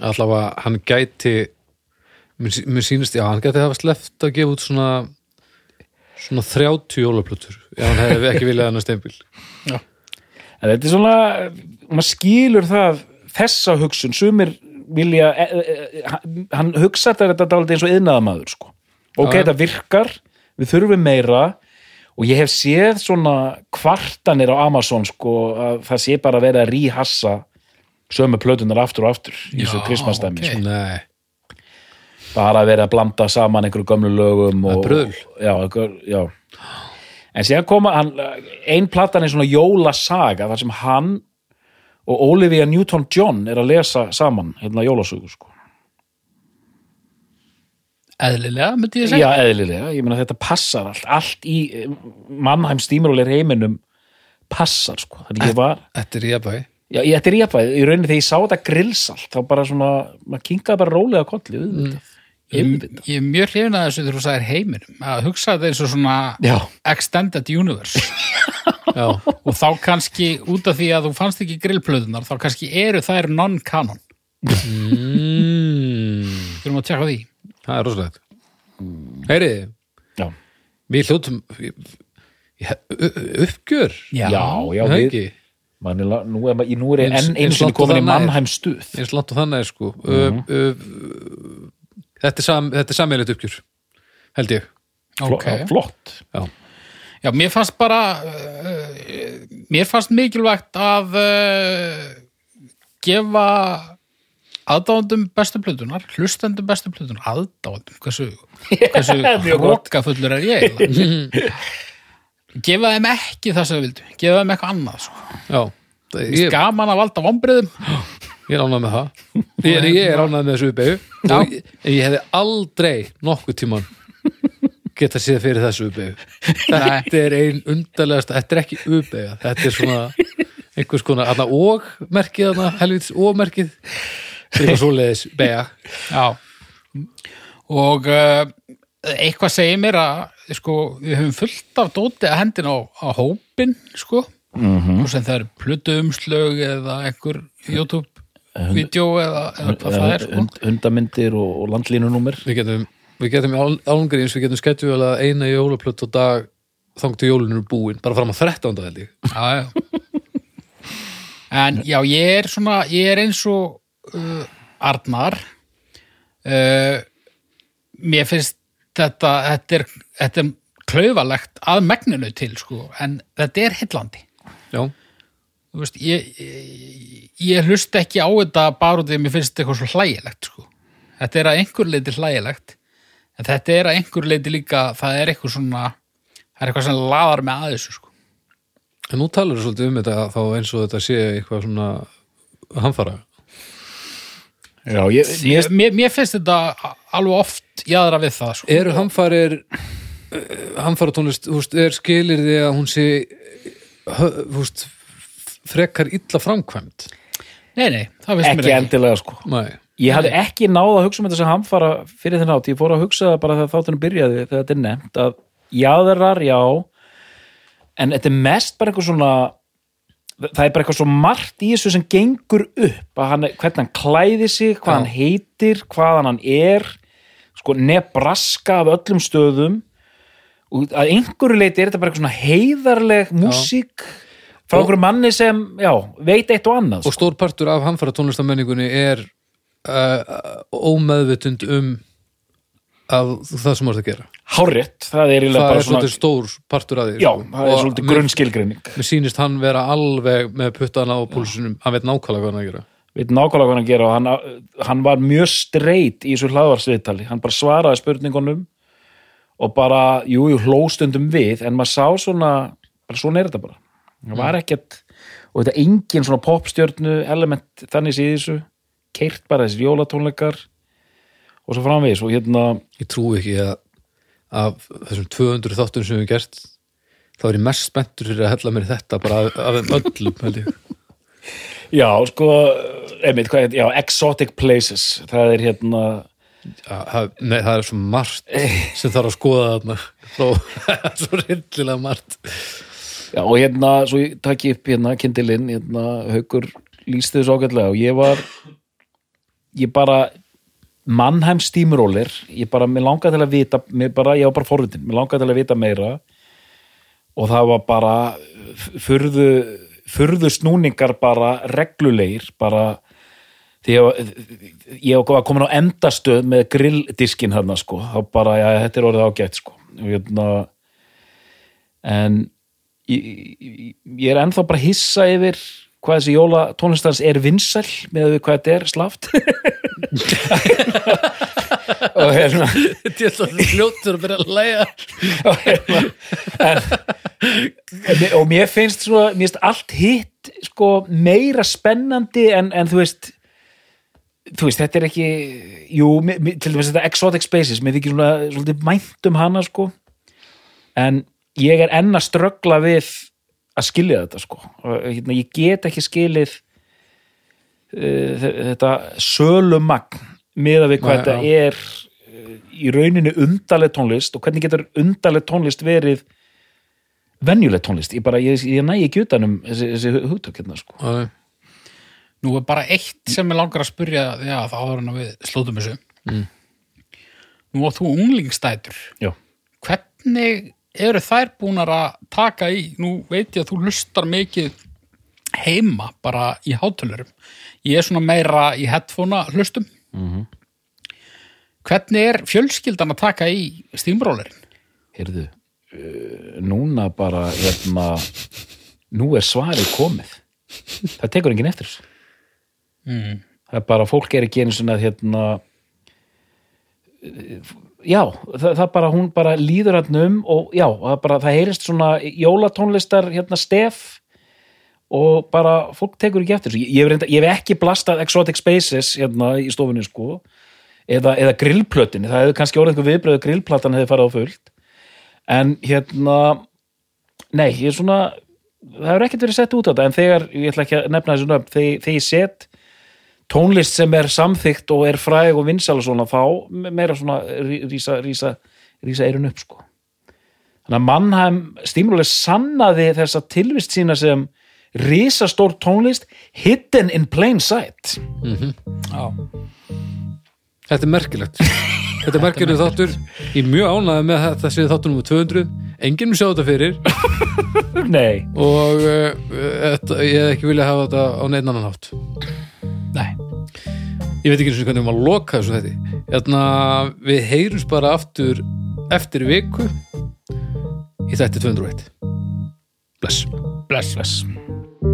allavega hann gæti mér, sí- mér sýnist, já, hann gæti hafa sleppt að gefa út svona svona 30 jólaplötur ef hann hefði ekki viljað hann að steinbíl En þetta er svona, maður skilur það þessa hugsun, sumir vilja, e, e, e, hann hugsa þetta dálítið eins og yðnaðamaður sko. ok, þetta virkar, við þurfum meira og ég hef séð svona kvartanir á Amazon sko, að það sé bara að vera að ríhassa sömu plötunar aftur og aftur í þessu Já, krismastæmi ok. sko. nei, bara að vera að blanda saman einhverju gömlu lögum og, bruðl. já, einhver, já. En síðan koma hann, ein platan er svona jólasaga þar sem hann og Olivia Newton-John er að lesa saman hérna jólasögu sko. eðlilega, myndi ég segja. Já, eðlilega, ég meina þetta passar allt. Allt í mannheim stímurulegur heiminum passar sko, þannig ég var þetta er jafnvægi. Já, ég, þetta er jafnvæg, í rauninni þegar ég sá þetta grillsalt þá bara svona, maður kinkaði bara rólega kolli við þetta ég, ég er mjög hrifin að þessu þegar þú sagðir heiminum að hugsa þetta eins og svona já, extended universe. Já, og þá kannski út af því að þú fannst ekki grillplöðunar þá kannski eru þær non-canon. Mm, þurfum að tjekka því. Það er rosalegt. Heyri, já, við u- uppgjör. Já, já, við, ekki? Man er, la- nú, er, er ég Eins- enn einu eins og komin í mannheim stuð. Eins langt og þannig er sko. Uh, uh, þetta er, sam, þetta er sammeilegt uppgjör held ég. Ok, flott. Já, já, mér fannst bara uh, mér fannst mikilvægt að uh, gefa aðdáðandum bestu plötunar hlustendum bestu plötunar aðdáðandum, hversu, hversu hrókafullur er ég gefa þeim ekki það sem þau vildu gefa þeim eitthvað annað sko. já ég, gaman að valda vombriðum ég er ánægð með það. Ég, er- ég er ánægð með þessu uppeyju og ég, en ég hefði aldrei nokkuð tíman geta séð fyrir þessu uppeyju þetta er ein undarlegast þetta er ekki uppeyja, þetta er svona einhvers konar, þarna og merkið þarna, helvits og merkið eitthvað svoleiðis beja Já. Og uh, eitthvað segir mér að sko, við höfum fullt af dóti að hendin á, á hópin sko. Og sem það eru plötuumslög eða einhver YouTube-vídeó eða, eða hvað það er sko. Und, undamindir og, og landlínunúmer. Við getum, við getum álungriðins, við getum sketjulega eina jólaplöt á dag þangt til jólinu er búin, bara fram á 13. held ég. Já, já. en já, ég er svona ég er eins og uh, Arnar. Uh, mér finnst þetta þetta er, þetta er klaufalegt að megninu til sko, en þetta er hillandi já, veist, ég, ég, ég hlust ekki á þetta bara út því að mér finnst þetta eitthvað svo hlægilegt sko. þetta er að einhver leiti hlægilegt en þetta er að einhver leiti líka það er eitthvað svona það er eitthvað sem laðar með að þessu sko. en nú talar þú svolítið um þetta þá eins og þetta sé eitthvað svona hamfara Já, ég, mér, mér, mér finnst þetta alveg oft jáðra við það sko. eru hamfarir hamfara tónlist, þú veist, er skilir því að hún sé veist, frekar illa framkvæmt nei, nei, það finnst mér ekki ekki. endilega sko. Nei. Ég hafði ekki náð að hugsa um þetta sem hamfara fyrir þennan átt, ég fór að hugsa það bara þegar þáttunum byrjaði þegar þetta er nefnt að jáðarar, já en þetta er mest bara eitthvað svona það er bara eitthvað svo margt í þessu sem gengur upp að hann, hvernig hann klæði sig, hvað Já. hann heitir hvaðan hann er sko Nebraska af öllum stöðum. Og að einhverju leiti er þetta bara eitthvað svona heiðarleg músík frá einhverju manni sem, já, veit eitt og annað og stór partur af hamfara tónlistamenningunni er uh, ómeðvitund um að það sem þú ert að gera. Hárétt, það er eiginlega það er svona stór partur af því Já, sko. það er Og svolítið grunnskilgreining. mér sýnist hann vera alveg með puttana á púlsunum, hann veit nákvæmlega hvað hann að gera. Veit nákvæmlega hvað hann að gera og hann, hann var mjög streit í þessu hlaðvarsviðtali hann bara svaraði spurningunum og bara, jú, jú, hlóstundum við en maður sá svona bara svona er þetta bara það var ekkert, og þetta engin svona popstjörnu element þannig sé í þessu. Keirt bara þessi jólatónleikar og svo framvegis og hérna ég trúi ekki að af þessum 200 þáttum sem við gert þá er ég mest spenntur fyrir að hella mér þetta bara af, þeim öllum já, sko, einmitt, hvað er, já, exotic places það er hérna Já, nei, það er svo margt sem þarf að skoða þarna. Frá svo rillilega margt Já, og hérna, svo ég takk upp hérna kindilinn, hérna, haukur lýsti þessu ágætlega og ég var ég bara Mannheim Steamroller, ég bara mér langaði til að vita, mér bara, ég var bara forvitin mér langaði til að vita meira og það var bara furðu, furðu snúningar bara reglulegir, bara því ég, var- ég komin á endastöð með grilldiskin hérna sko, þá bara, já, þetta er orðið ágætt sko, hérna en ég, ég, ég er ennþá bara að hissa yfir hvað þessi jóla tónlistans er vinsæl með hvað þetta er slaft. Og hérna Þetta er alltaf fljóttur að byrja að læga og, hérna, en, og mér finnst svo, mér finnst allt hitt sko meira spennandi en, en þú veist þú veist, þetta er ekki jú, til dæmis þetta Exotic Spaces mér þykir svona, svolítið mænt um hana sko. En ég er enn að ströggla við að skilja þetta sko. Og, hérna, ég get ekki skilið uh, þetta sölumagn miða við hvað þetta er uh, í rauninni undarleg tónlist og hvernig getur undarleg tónlist verið venjuleg tónlist? Ég bara, ég, ég næ ekki utanum þessi, þessi hugtök hérna sko. Já, Nú er bara eitt sem ég langar að spyrja já, það áður en að við slótum þessu. Mm. Nú átt þú unglingstætur já, hvernig eru þær búnar að taka í, nú veit ég að þú lustar mikið heima bara í hátölurum ég er svona meira í headphonea hlustum Mhm. hvernig er fjölskyldan að taka í stímrólerin? heyrðu uh, núna bara hérna nú er svarið komið það tekur enginn eftir Mm. það er bara, fólk er ekki einu svona hérna já, það, það bara hún bara líður hann um og já, það, bara, það heyrist svona jólatónlistar hérna stef og bara fólk tekur ekki eftir ég, hef ég hef ekki blastað Exotic Spaces hérna í stofunni sko eða, eða grillplötinni, það hefði kannski orðið einhver viðbröðu grillplatan hefði farið á fullt. En hérna nei, ég er svona það hefur ekkert verið sett út á þetta. En þegar, ég ætla ekki að nefna þessu nöfn þegar ég set tónlist sem er samþykkt og er fræg og vinsal og svona, þá meira svona rísa eirun upp sko. Þannig að Mannheim stímulega sannaði þessa tilvist sína sem rísastór tónlist hidden in plain sight. Já. Þetta er merkilegt. Þetta er merkilegt þáttur. Ég er mjög ánægði með þetta sé þáttur nummer 200 Enginn sjá þetta fyrir. Nei, og uh, þetta, ég hef ekki viljað hafa þetta á neitt annan hátt Nei. Ég veit ekki eins og hvernig maður loka þessu þetta Hérna, við heyrums bara aftur eftir viku í þætti 201 Bless Bless. bless